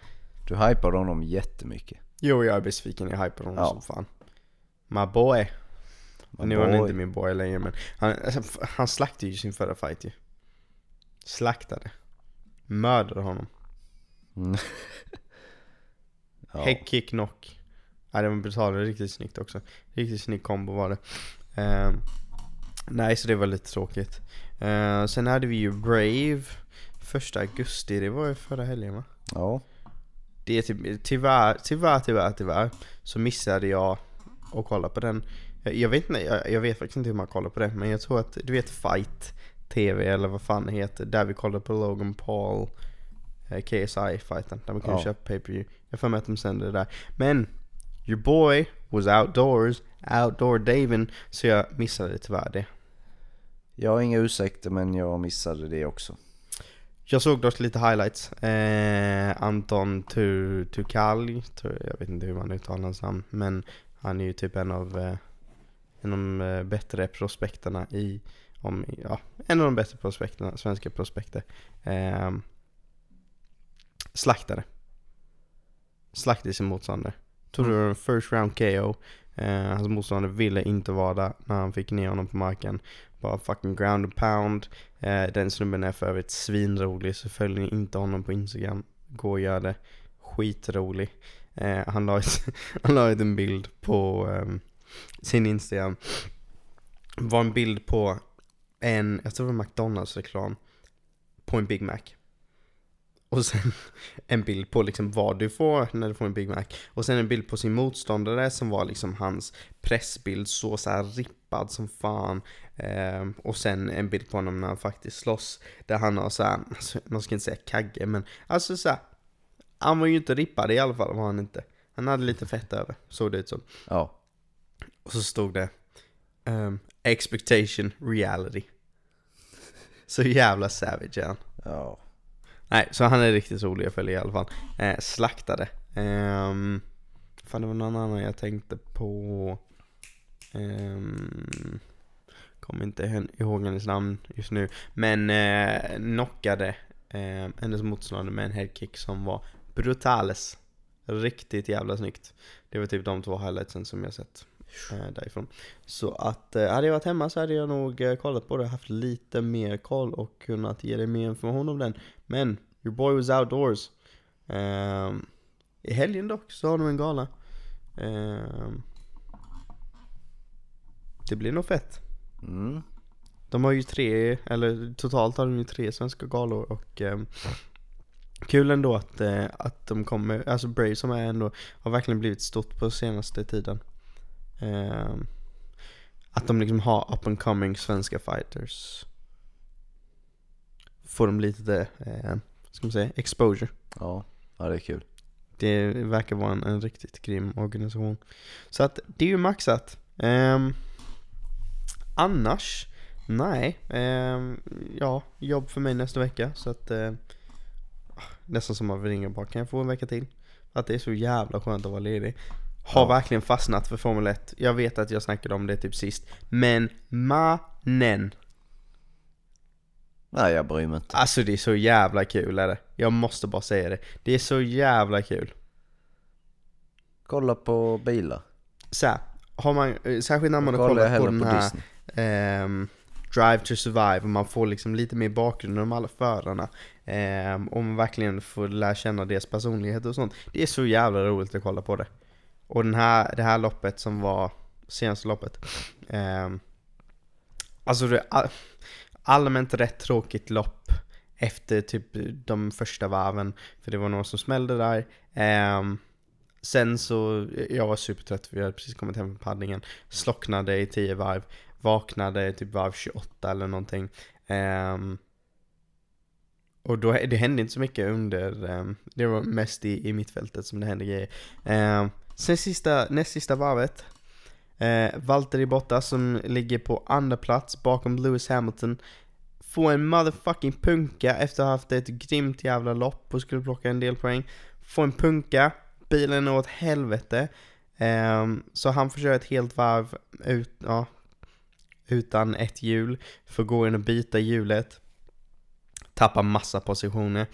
Du hypar honom jättemycket. Jo, jag är besviken. Jag hypar honom Ja. som fan. My boy. My nu är han inte min boy längre men han, alltså, han slaktade ju sin förra fight ju. Slaktade. Mördade honom. Mm. ja. Head kick knock. Ja det var brutalt, riktigt snyggt också. Riktigt snygg kombo var det. Ehm, nej så det var lite tråkigt. Ehm, sen hade vi ju Brave. Första augusti, det var ju förra helgen va? ja. Det är typ, tyvärr, tyvärr, tyvärr, tyvärr så missade jag att kolla på den. Jag, vet inte, jag, jag vet faktiskt inte hur man kollar på det, men jag tror att, du vet Fight TV eller vad fan det heter, där vi kollade på Logan Paul eh, KSI-fighten, där man kunde Ja. köpa pay-per-view. Jag får med att de sände det där. Men, your boy was outdoors, outdoor Daven, så jag missade tyvärr det. Jag har inga ursäkter men jag missade det också. Jag såg dock lite highlights. Eh, Anton Tu- Tukali, Tu- jag vet inte hur man uttalar hans namn, men han är ju typ en av, eh, en av de eh, bättre prospekterna i, om, ja, en av de bättre prospekterna, svenska prospekter. Eh, slaktare. Slaktade sin motståndare. Tog det en first round KO. Eh, hans motståndare ville inte vara där när han fick ner honom på marken. Bara fucking ground and pound. Eh, den snubben är för övrigt svinrolig, så följer ni inte honom på Instagram, gå och gör det. Skitrolig. Eh, han la ut, han la ut en bild på eh, sin Instagram. var en bild på en, jag tror det var McDonalds reklam, på en Big Mac. Och sen en bild på liksom vad du får när du får en Big Mac. Och sen en bild på sin motståndare som var liksom hans pressbild, så, så rippad som fan. Ehm, och sen en bild på honom när han faktiskt slåss. Där han har såhär, alltså, man ska inte säga kagge men alltså såhär. Han var ju inte rippad i alla fall var han inte. Han hade lite fett över, såg det ut som. Ja. Och så stod det ehm, Expectation reality. Så jävla savage är han. Ja. Nej, så han är riktigt rolig att följa i alla fall. Eh, slaktade. Ehm, fan det var någon annan jag tänkte på. Um, kommer inte ihåg hennes namn just nu. Men eh, knockade eh, hennes motståndare med en headkick som var brutales. Riktigt jävla snyggt. Det var typ de två highlightsen som jag sett eh, därifrån. Så att eh, hade jag varit hemma så hade jag nog eh, kollat på det, haft lite mer koll och kunnat ge dig mer information om den. Men, your boy was outdoors. Ehm, I helgen dock så har de en gala. Ehm, det blir nog fett. Mm. De har ju tre, eller totalt har de ju tre svenska galor och ehm, kul ändå att, eh, att de kommer, alltså Brave som är ändå, har verkligen blivit stort på senaste tiden. Ehm, att de liksom har up and coming svenska fighters. Får de lite, eh, ska man säga, exposure. Ja. ja, det är kul. Det verkar vara en, en riktigt grym organisation. Så att det är ju maxat. Ehm, annars, nej. Ehm, ja, jobb för mig nästa vecka. Så att eh, nästan som man vill ringa bara, kan jag få en vecka till? Att det är så jävla skönt att vara ledig. Har Ja. verkligen fastnat för Formel 1. Jag vet att jag snackade om det typ sist. Men mannen. Nej, jag bryr mig inte. Alltså det är så jävla kul är det. Jag måste bara säga det. Det är så jävla kul. Kolla på bilar. så här, har man, eh, särskilt när man har kollat på den på här ehm, Drive to Survive och man får liksom lite mer bakgrund om alla förarna. Um, och man verkligen får lära känna deras personlighet och sånt. Det är så jävla roligt att kolla på det. Och den här, det här loppet som var, senaste loppet. Um, alltså det allmänt rätt tråkigt lopp efter typ de första varven. För det var någon som smällde där. Um, sen så, jag var supertrött för jag hade precis kommit hem från paddlingen. Slocknade i 10 varv. Vaknade typ varv 28 eller någonting. Um, och då, det hände inte så mycket under, um, det var mest i, i mittfältet som det hände grejer. Um, sen sista, näst sista varvet, Eh, Valtteri Bottas som ligger på andra plats bakom Lewis Hamilton Får en motherfucking punka efter att ha haft ett grymt jävla lopp och skulle plocka en del poäng. Får en punka, bilen är åt helvete. eh, så han får köra ett helt varv ut, ja, utan ett hjul. Får gå in och byta hjulet. Tappar massa positioner.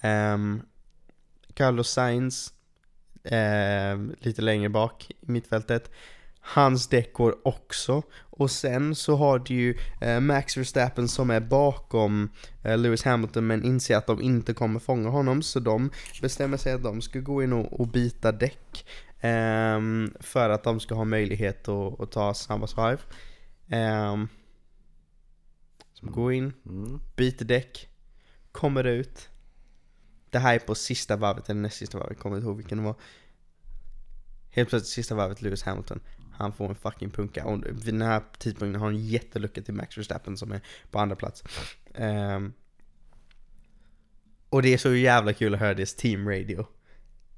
eh, Carlos Sainz, eh, lite längre bak i mittfältet. Hans däck går också. Och sen så har du ju uh, Max Verstappen som är bakom uh, Lewis Hamilton men inser att de inte kommer fånga honom. Så de bestämmer sig att de ska gå in och, byta däck. Um, för att de ska ha möjlighet att, att ta snabba varv. Som går in, Mm. byter däck, kommer ut. Det här är på sista varvet, eller näst sista varvet, kommer inte ihåg vilken det var. Helt plötsligt sista varvet, Lewis Hamilton. Han får en fucking punka. Och vid den här tidpunkten har han en jättelucka till Max Verstappen som är på andra plats. Ehm, och det är så jävla kul att höra deras team radio.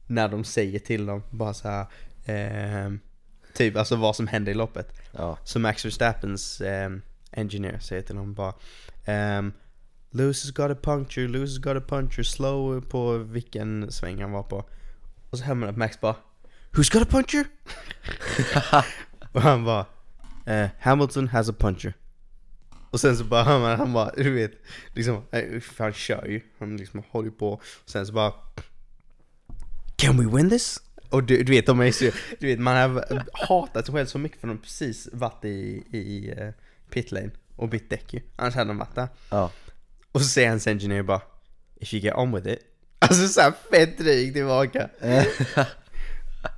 När de säger till dem, bara så här, ehm, Typ alltså vad som händer i loppet. Ja. Så Max Verstappens um, engineer säger till honom bara um, Lewis has got a puncture, Lewis has got a puncture, slow på vilken sväng han var på. Och så hör man att Max bara Who's got a puncture? och han bara eh, Hamilton has a puncture. Och sen så bara hör man, han bara, du vet, liksom, eh, han kör ju, han liksom håller på. Och sen så bara Can we win this? Och du, du vet, de är så, du vet, man har hatat sig själv så mycket för de precis varit i, i uh, pitlane och bytt däck ju. Annars hade de varit där. Ja. Och så säger hans engineer bara If you get on with it. Alltså såhär fett dryg tillbaka.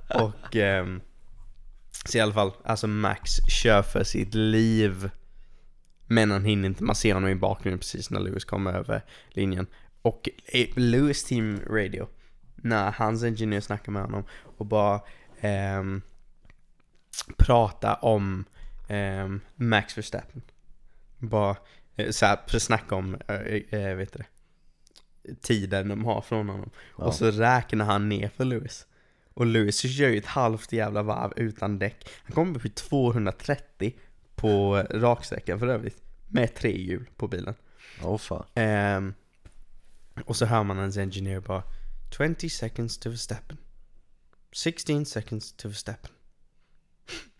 och ehm, så i alla fall, alltså Max kör för sitt liv. Men han hinner inte, man ser honom i bakgrunden precis när Lewis kommer över linjen. Och eh, Lewis team radio, när hans engineer snackar med honom och bara ehm, prata om ehm, Max Verstappen. Bara eh, så här, snacka om, äh, äh, vet det, tiden de har från honom. Ja. Och så räknar han ner för Lewis. Och Lewis kör ju ett halvt jävla varv utan däck. Han kommer upp i 230 på raksträckan för övrigt. Med tre hjul på bilen. Åh fan. Ehm, och så hör man hans engineer bara 20 seconds to Verstappen. 16 seconds to Verstappen.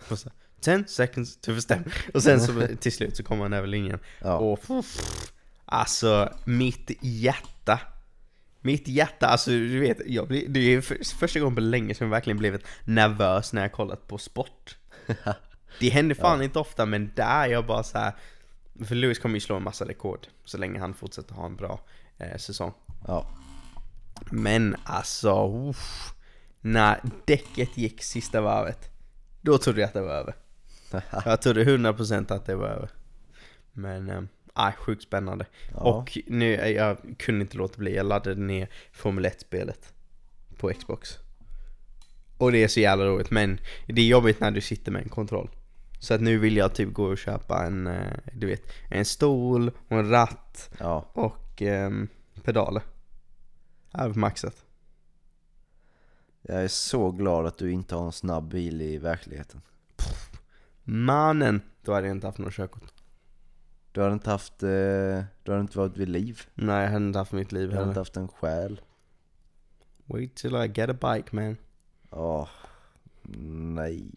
Och så 10 seconds to Verstappen. Och sen så till slut så kommer han över linjen. Ja. Och pff, alltså mitt hjärta. Mitt hjärta, alltså du vet, jag blir, det är för, första gången på länge som jag verkligen blivit nervös när jag kollat på sport. Det händer fan inte ofta men där är jag bara så här. För Lewis kommer ju slå en massa rekord så länge han fortsätter ha en bra eh, säsong. Ja. Men alltså, uff, när däcket gick sista varvet, då trodde jag att det var över. Jag trodde 100% att det var över. Men, eh, aj, sjukt spännande. Ja. Och nu, eh, jag kunde inte låta bli, jag laddade ner Formel 1-spelet på Xbox. Och det är så jävla roligt, men det är jobbigt när du sitter med en kontroll. Så att nu vill jag typ gå och köpa en, eh, du vet, en stol och en ratt Ja. och ehm, pedaler. Övermaxat. Jag är så glad att du inte har en snabb bil i verkligheten. Mannen! Då hade jag inte haft något körkort. Du hade inte haft, eh, du hade inte varit vid liv. Nej, jag hade inte haft mitt liv Du hade inte haft en själ. Wait till I get a bike man. Ja. Nej.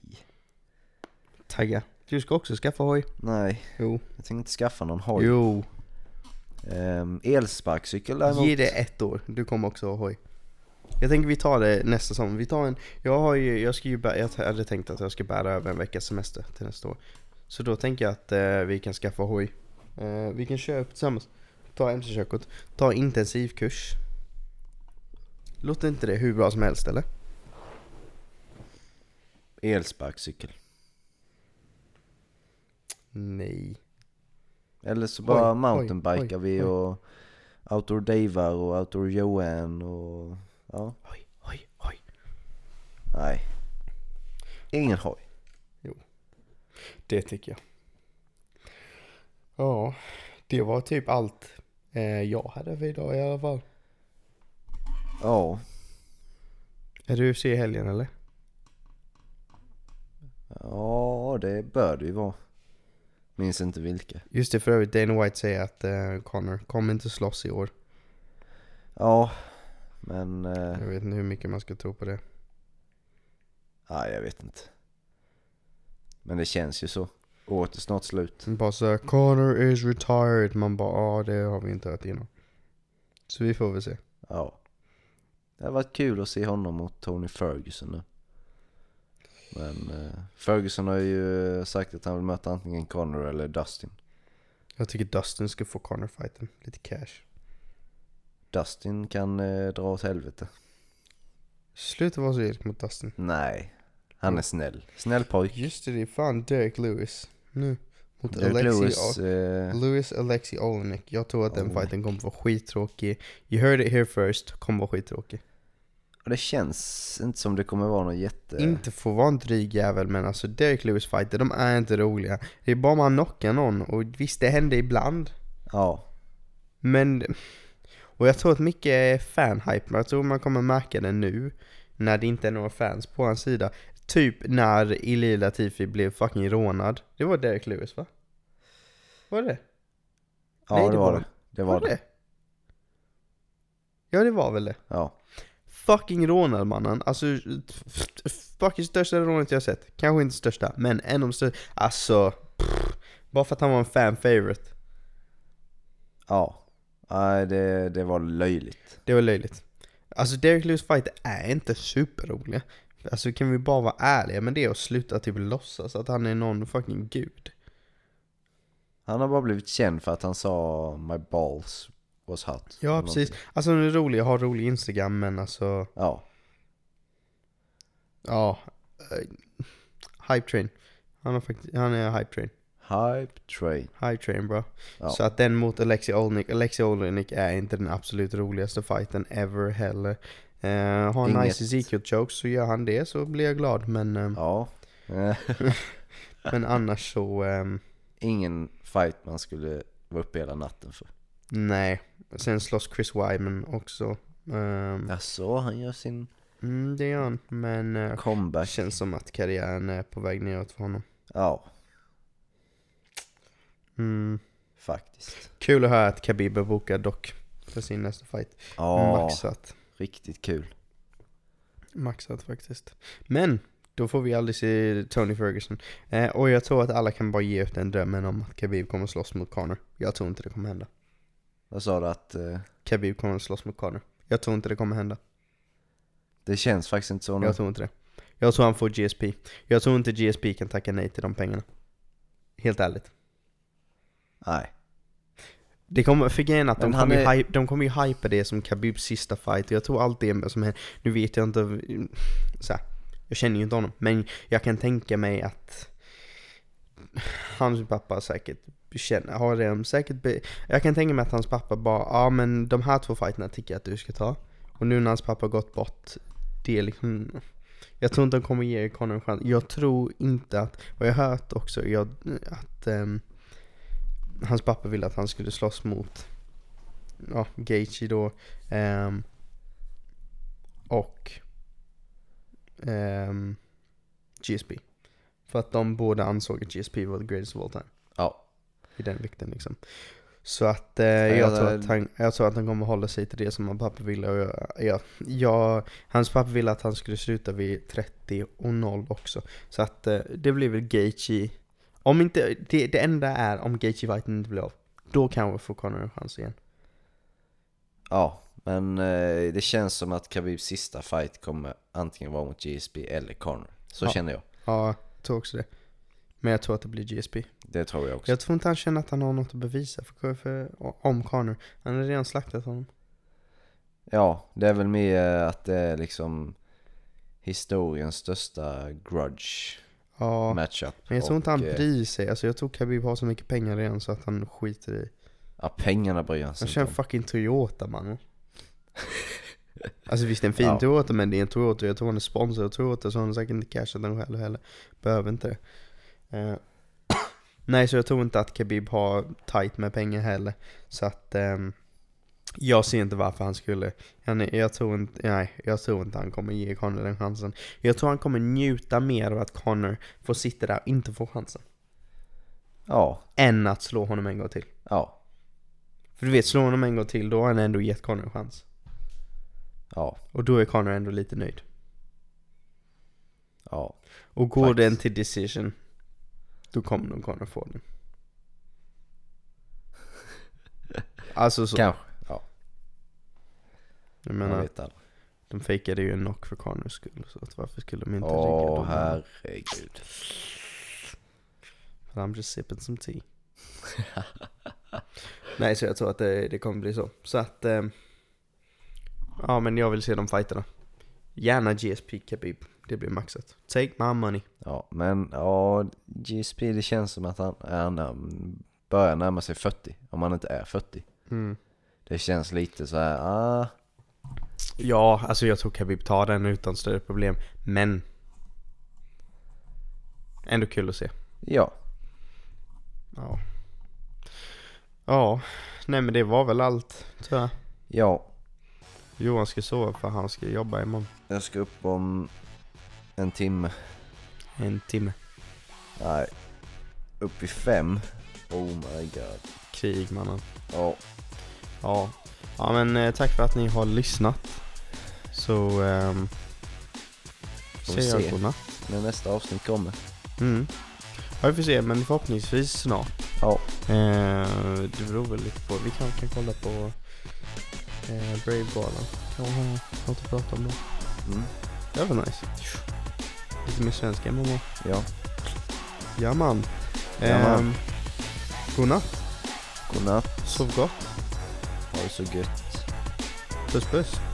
Tagga. Du ska också skaffa hoj. Nej, Jo. jag tänker inte skaffa någon hoj. Jo. Ehm, elsparkcykel däremot. Ge det ett år. Du kommer också ha hoj. Jag tänker vi tar det nästa säsong. Vi tar en, jag har ju, jag ska ju bära, jag hade tänkt att jag ska bära över en veckas semester till nästa år. Så då tänker jag att eh, vi kan skaffa hoj. Eh, vi kan köra upp tillsammans. Ta mc-körkort. Ta intensivkurs. Låter inte det hur bra som helst eller? Elsparkcykel. Nej. Eller så bara Oj, mountainbikar oj, vi oj. och outdoor Davar och outdoor Johan och ja, Oj, oj, oj. nej. Ingen hoj. Det tycker jag. Ja, det var typ allt eh, jag hade för idag i alla fall. Ja, Är du UFC i helgen eller? ja det bör det ju vara. Minns inte vilka. Just det, för övrigt Dana White säger att eh, Connor kommer inte slåss i år. Ja, men eh, Jag vet inte hur mycket man ska tro på det. nej, jag vet inte. Men det känns ju så. Året är snart slut. Bara så här, Connor is retired. Man bara, ja det har vi inte hört innan. Så vi får väl se. Ja. Det har varit kul att se honom mot Tony Ferguson nu. Men eh, Ferguson har ju sagt att han vill möta antingen Connor eller Dustin. Jag tycker Dustin ska få Connor-fighten. Lite cash. Dustin kan eh, dra åt helvete. Sluta vara så elak mot Dustin. Nej, han är snäll. Snäll pojk. Just det, det är fan Derek Lewis. Nu. Mot Derek Alexi Lewis, eh, Lewis Alexi Olenek. Jag tror att den Olenek. fighten kommer vara skittråkig. You heard it here first. Kommer vara skittråkig. och det känns inte som det kommer vara någon jätte... Inte få vara en dryg jävel men alltså Derek Lewis fighter, de är inte roliga. Det är bara man knockar någon och visst det händer ibland. Ja, Men... Och jag tror att mycket är fanhype, men jag tror man kommer märka det nu. När det inte är några fans på hans sida. Typ när Ili Latifi blev fucking rånad. Det var Derek Lewis va? Var det ja Nej, det, det var var- det. Det var det. Ja det var väl det. Ja. Fucking rånad mannen. Alltså, fucking största rånet jag sett. Kanske inte största, men en av de största. Alltså, pff, bara för att han var en fan favorite. Ja. Nej, det, det var löjligt. Det var löjligt. Alltså Derek Lewis fighter är inte superroliga. Alltså kan vi bara vara ärliga med det och sluta typ låtsas att han är någon fucking gud. Han har bara blivit känd för att han sa 'My balls was hot' Ja precis. Alltså han är rolig, har rolig instagram men alltså, Ja. ja. eh, hype train. Han, har faktiskt, han är hype train. Hype train. Hype train bro. Ja. Så att den mot Alexi Olnik, Alexi Olnik är inte den absolut roligaste fighten ever heller. Uh, har Inget- nice Ezekiel jokes så gör han det så blir jag glad men, eh, Ja. Eh, men annars så, ehm, Ingen fight man skulle vara uppe hela natten för. nej. Sen slåss Chris Wyman också. Um, Jag så han gör sin mm, det gör han, men uh, comeback. känns som att karriären är på väg neråt för honom. Ja, Mm. faktiskt. Kul att höra att Khabib är bokad dock för sin nästa fight. Ja, Maxat. Riktigt kul. Maxat faktiskt. Men, då får vi aldrig se Tony Ferguson. Eh, och jag tror att alla kan bara ge upp den drömmen om att Khabib kommer slåss mot Conor. Jag tror inte det kommer hända. Vad sa du att eh, Khabib kommer slåss mot Conor. Jag tror inte det kommer hända. det känns faktiskt inte så nu. Jag tror inte det. Jag tror han får GSP. Jag tror inte GSP kan tacka nej till de pengarna. Helt ärligt. Nej. Det kommer, för grejen att de kommer, ju är- hype, de kommer ju hypa det som Khabibs sista fight. Jag tror allt det som händer. Nu vet jag inte, så här, jag känner ju inte honom. Men jag kan tänka mig att hans pappa säkert känner, har det säkert, be, jag kan tänka mig att hans pappa bara, ja men de här två fighterna tycker jag att du ska ta. Och nu när hans pappa gått bort, det är liksom, jag tror inte de kommer ge Conor en chans. Jag tror inte att, vad jag hört också, jag, att ehm, hans pappa ville att han skulle slåss mot ja, Gaethje då ehm, och ehm, GSP. För att de båda ansåg att GSP var the greatest of all time Ja. i den vikten liksom. Så att eh, Ja, jag, tror att han, jag tror att han kommer hålla sig till det som hans pappa ville. Och jag, jag, jag, hans pappa ville att han skulle sluta vid 30 och 0 också. Så att eh, det blir väl Gaethje. Om inte, det, det enda är om Gaethje fighten inte blir av. Då kanske får Conor en chans igen. Ja, men eh, det känns som att Khabibs sista fight kommer antingen vara mot GSP eller Conor. Så Ja. känner jag. Ja, jag tror också det. Men jag tror att det blir GSP. Det tror jag också. Jag tror inte han känner att han har något att bevisa för, för, om Conor. Han har redan slaktat honom. Ja, det är väl mer att det är liksom historiens största grudge. Ja, matchup. men jag tror inte han eh, bryr sig. Alltså jag tror Khabib har så mycket pengar redan så att han skiter i. Ja, pengarna bryr han sig Han inte kör en om. fucking Toyota man. Alltså visst det är en fin Ja. Toyota men det är en Toyota. Jag tror han är sponsor av Toyota så han har säkert inte cashat den själv heller. Behöver inte det. Eh, nej så jag tror inte att Khabib har tight med pengar heller. Så att ehm, jag ser inte varför han skulle. Jag, jag, tror inte, nej, jag tror inte han kommer ge Conor den chansen. Jag tror han kommer njuta mer av att Conor får sitta där och inte få chansen. Ja, Än att slå honom en gång till. ja, För du vet, slå honom en gång till, då har han ändå gett Conor en chans. ja, Och då är Conor ändå lite nöjd. ja. Och går Faktiskt. den till decision, då kommer nog Conor få den. Alltså så, Kanske. Ja, jag jag menar, vet aldrig. de fejkade ju en knock för Conors skull, så att varför skulle de inte Åh, rigga dem? herregud. But I'm just sipping some tea. Nej, så jag tror att det, det kommer bli så. Så att, ehm, ja men jag vill se de fighterna. Gärna GSP Khabib, det blir maxat. Take my money. Ja, men ja, GSP det känns som att han, han um, börjar närma sig 40, om han inte är 40. Mm. Det känns lite så här, ah, Ja, alltså jag tror Khabib tar den utan större problem. Men ändå kul att se. ja. Ja. Ja, nej men det var väl allt tror jag. Ja, Johan ska sova för han ska jobba imorgon. jag ska upp om en timme. En timme. Nej, upp i fem. Oh my god. Krig mannen. Ja, Ja. Ja men eh, tack för att ni har lyssnat. Så vi säger jag godnatt. när nästa avsnitt kommer. Mm. Ja vi får se men förhoppningsvis snart. Ja, Eh, det beror väl lite på. Vi kanske kan kolla på eh, Brave-galan. Kan ha något att prata om då. mm. Det var nice. Lite mer svenska MMA. ja. Ja man. Ja, man. Ehm, godnatt. Godnatt. Sov gott. Så gött. Puss puss.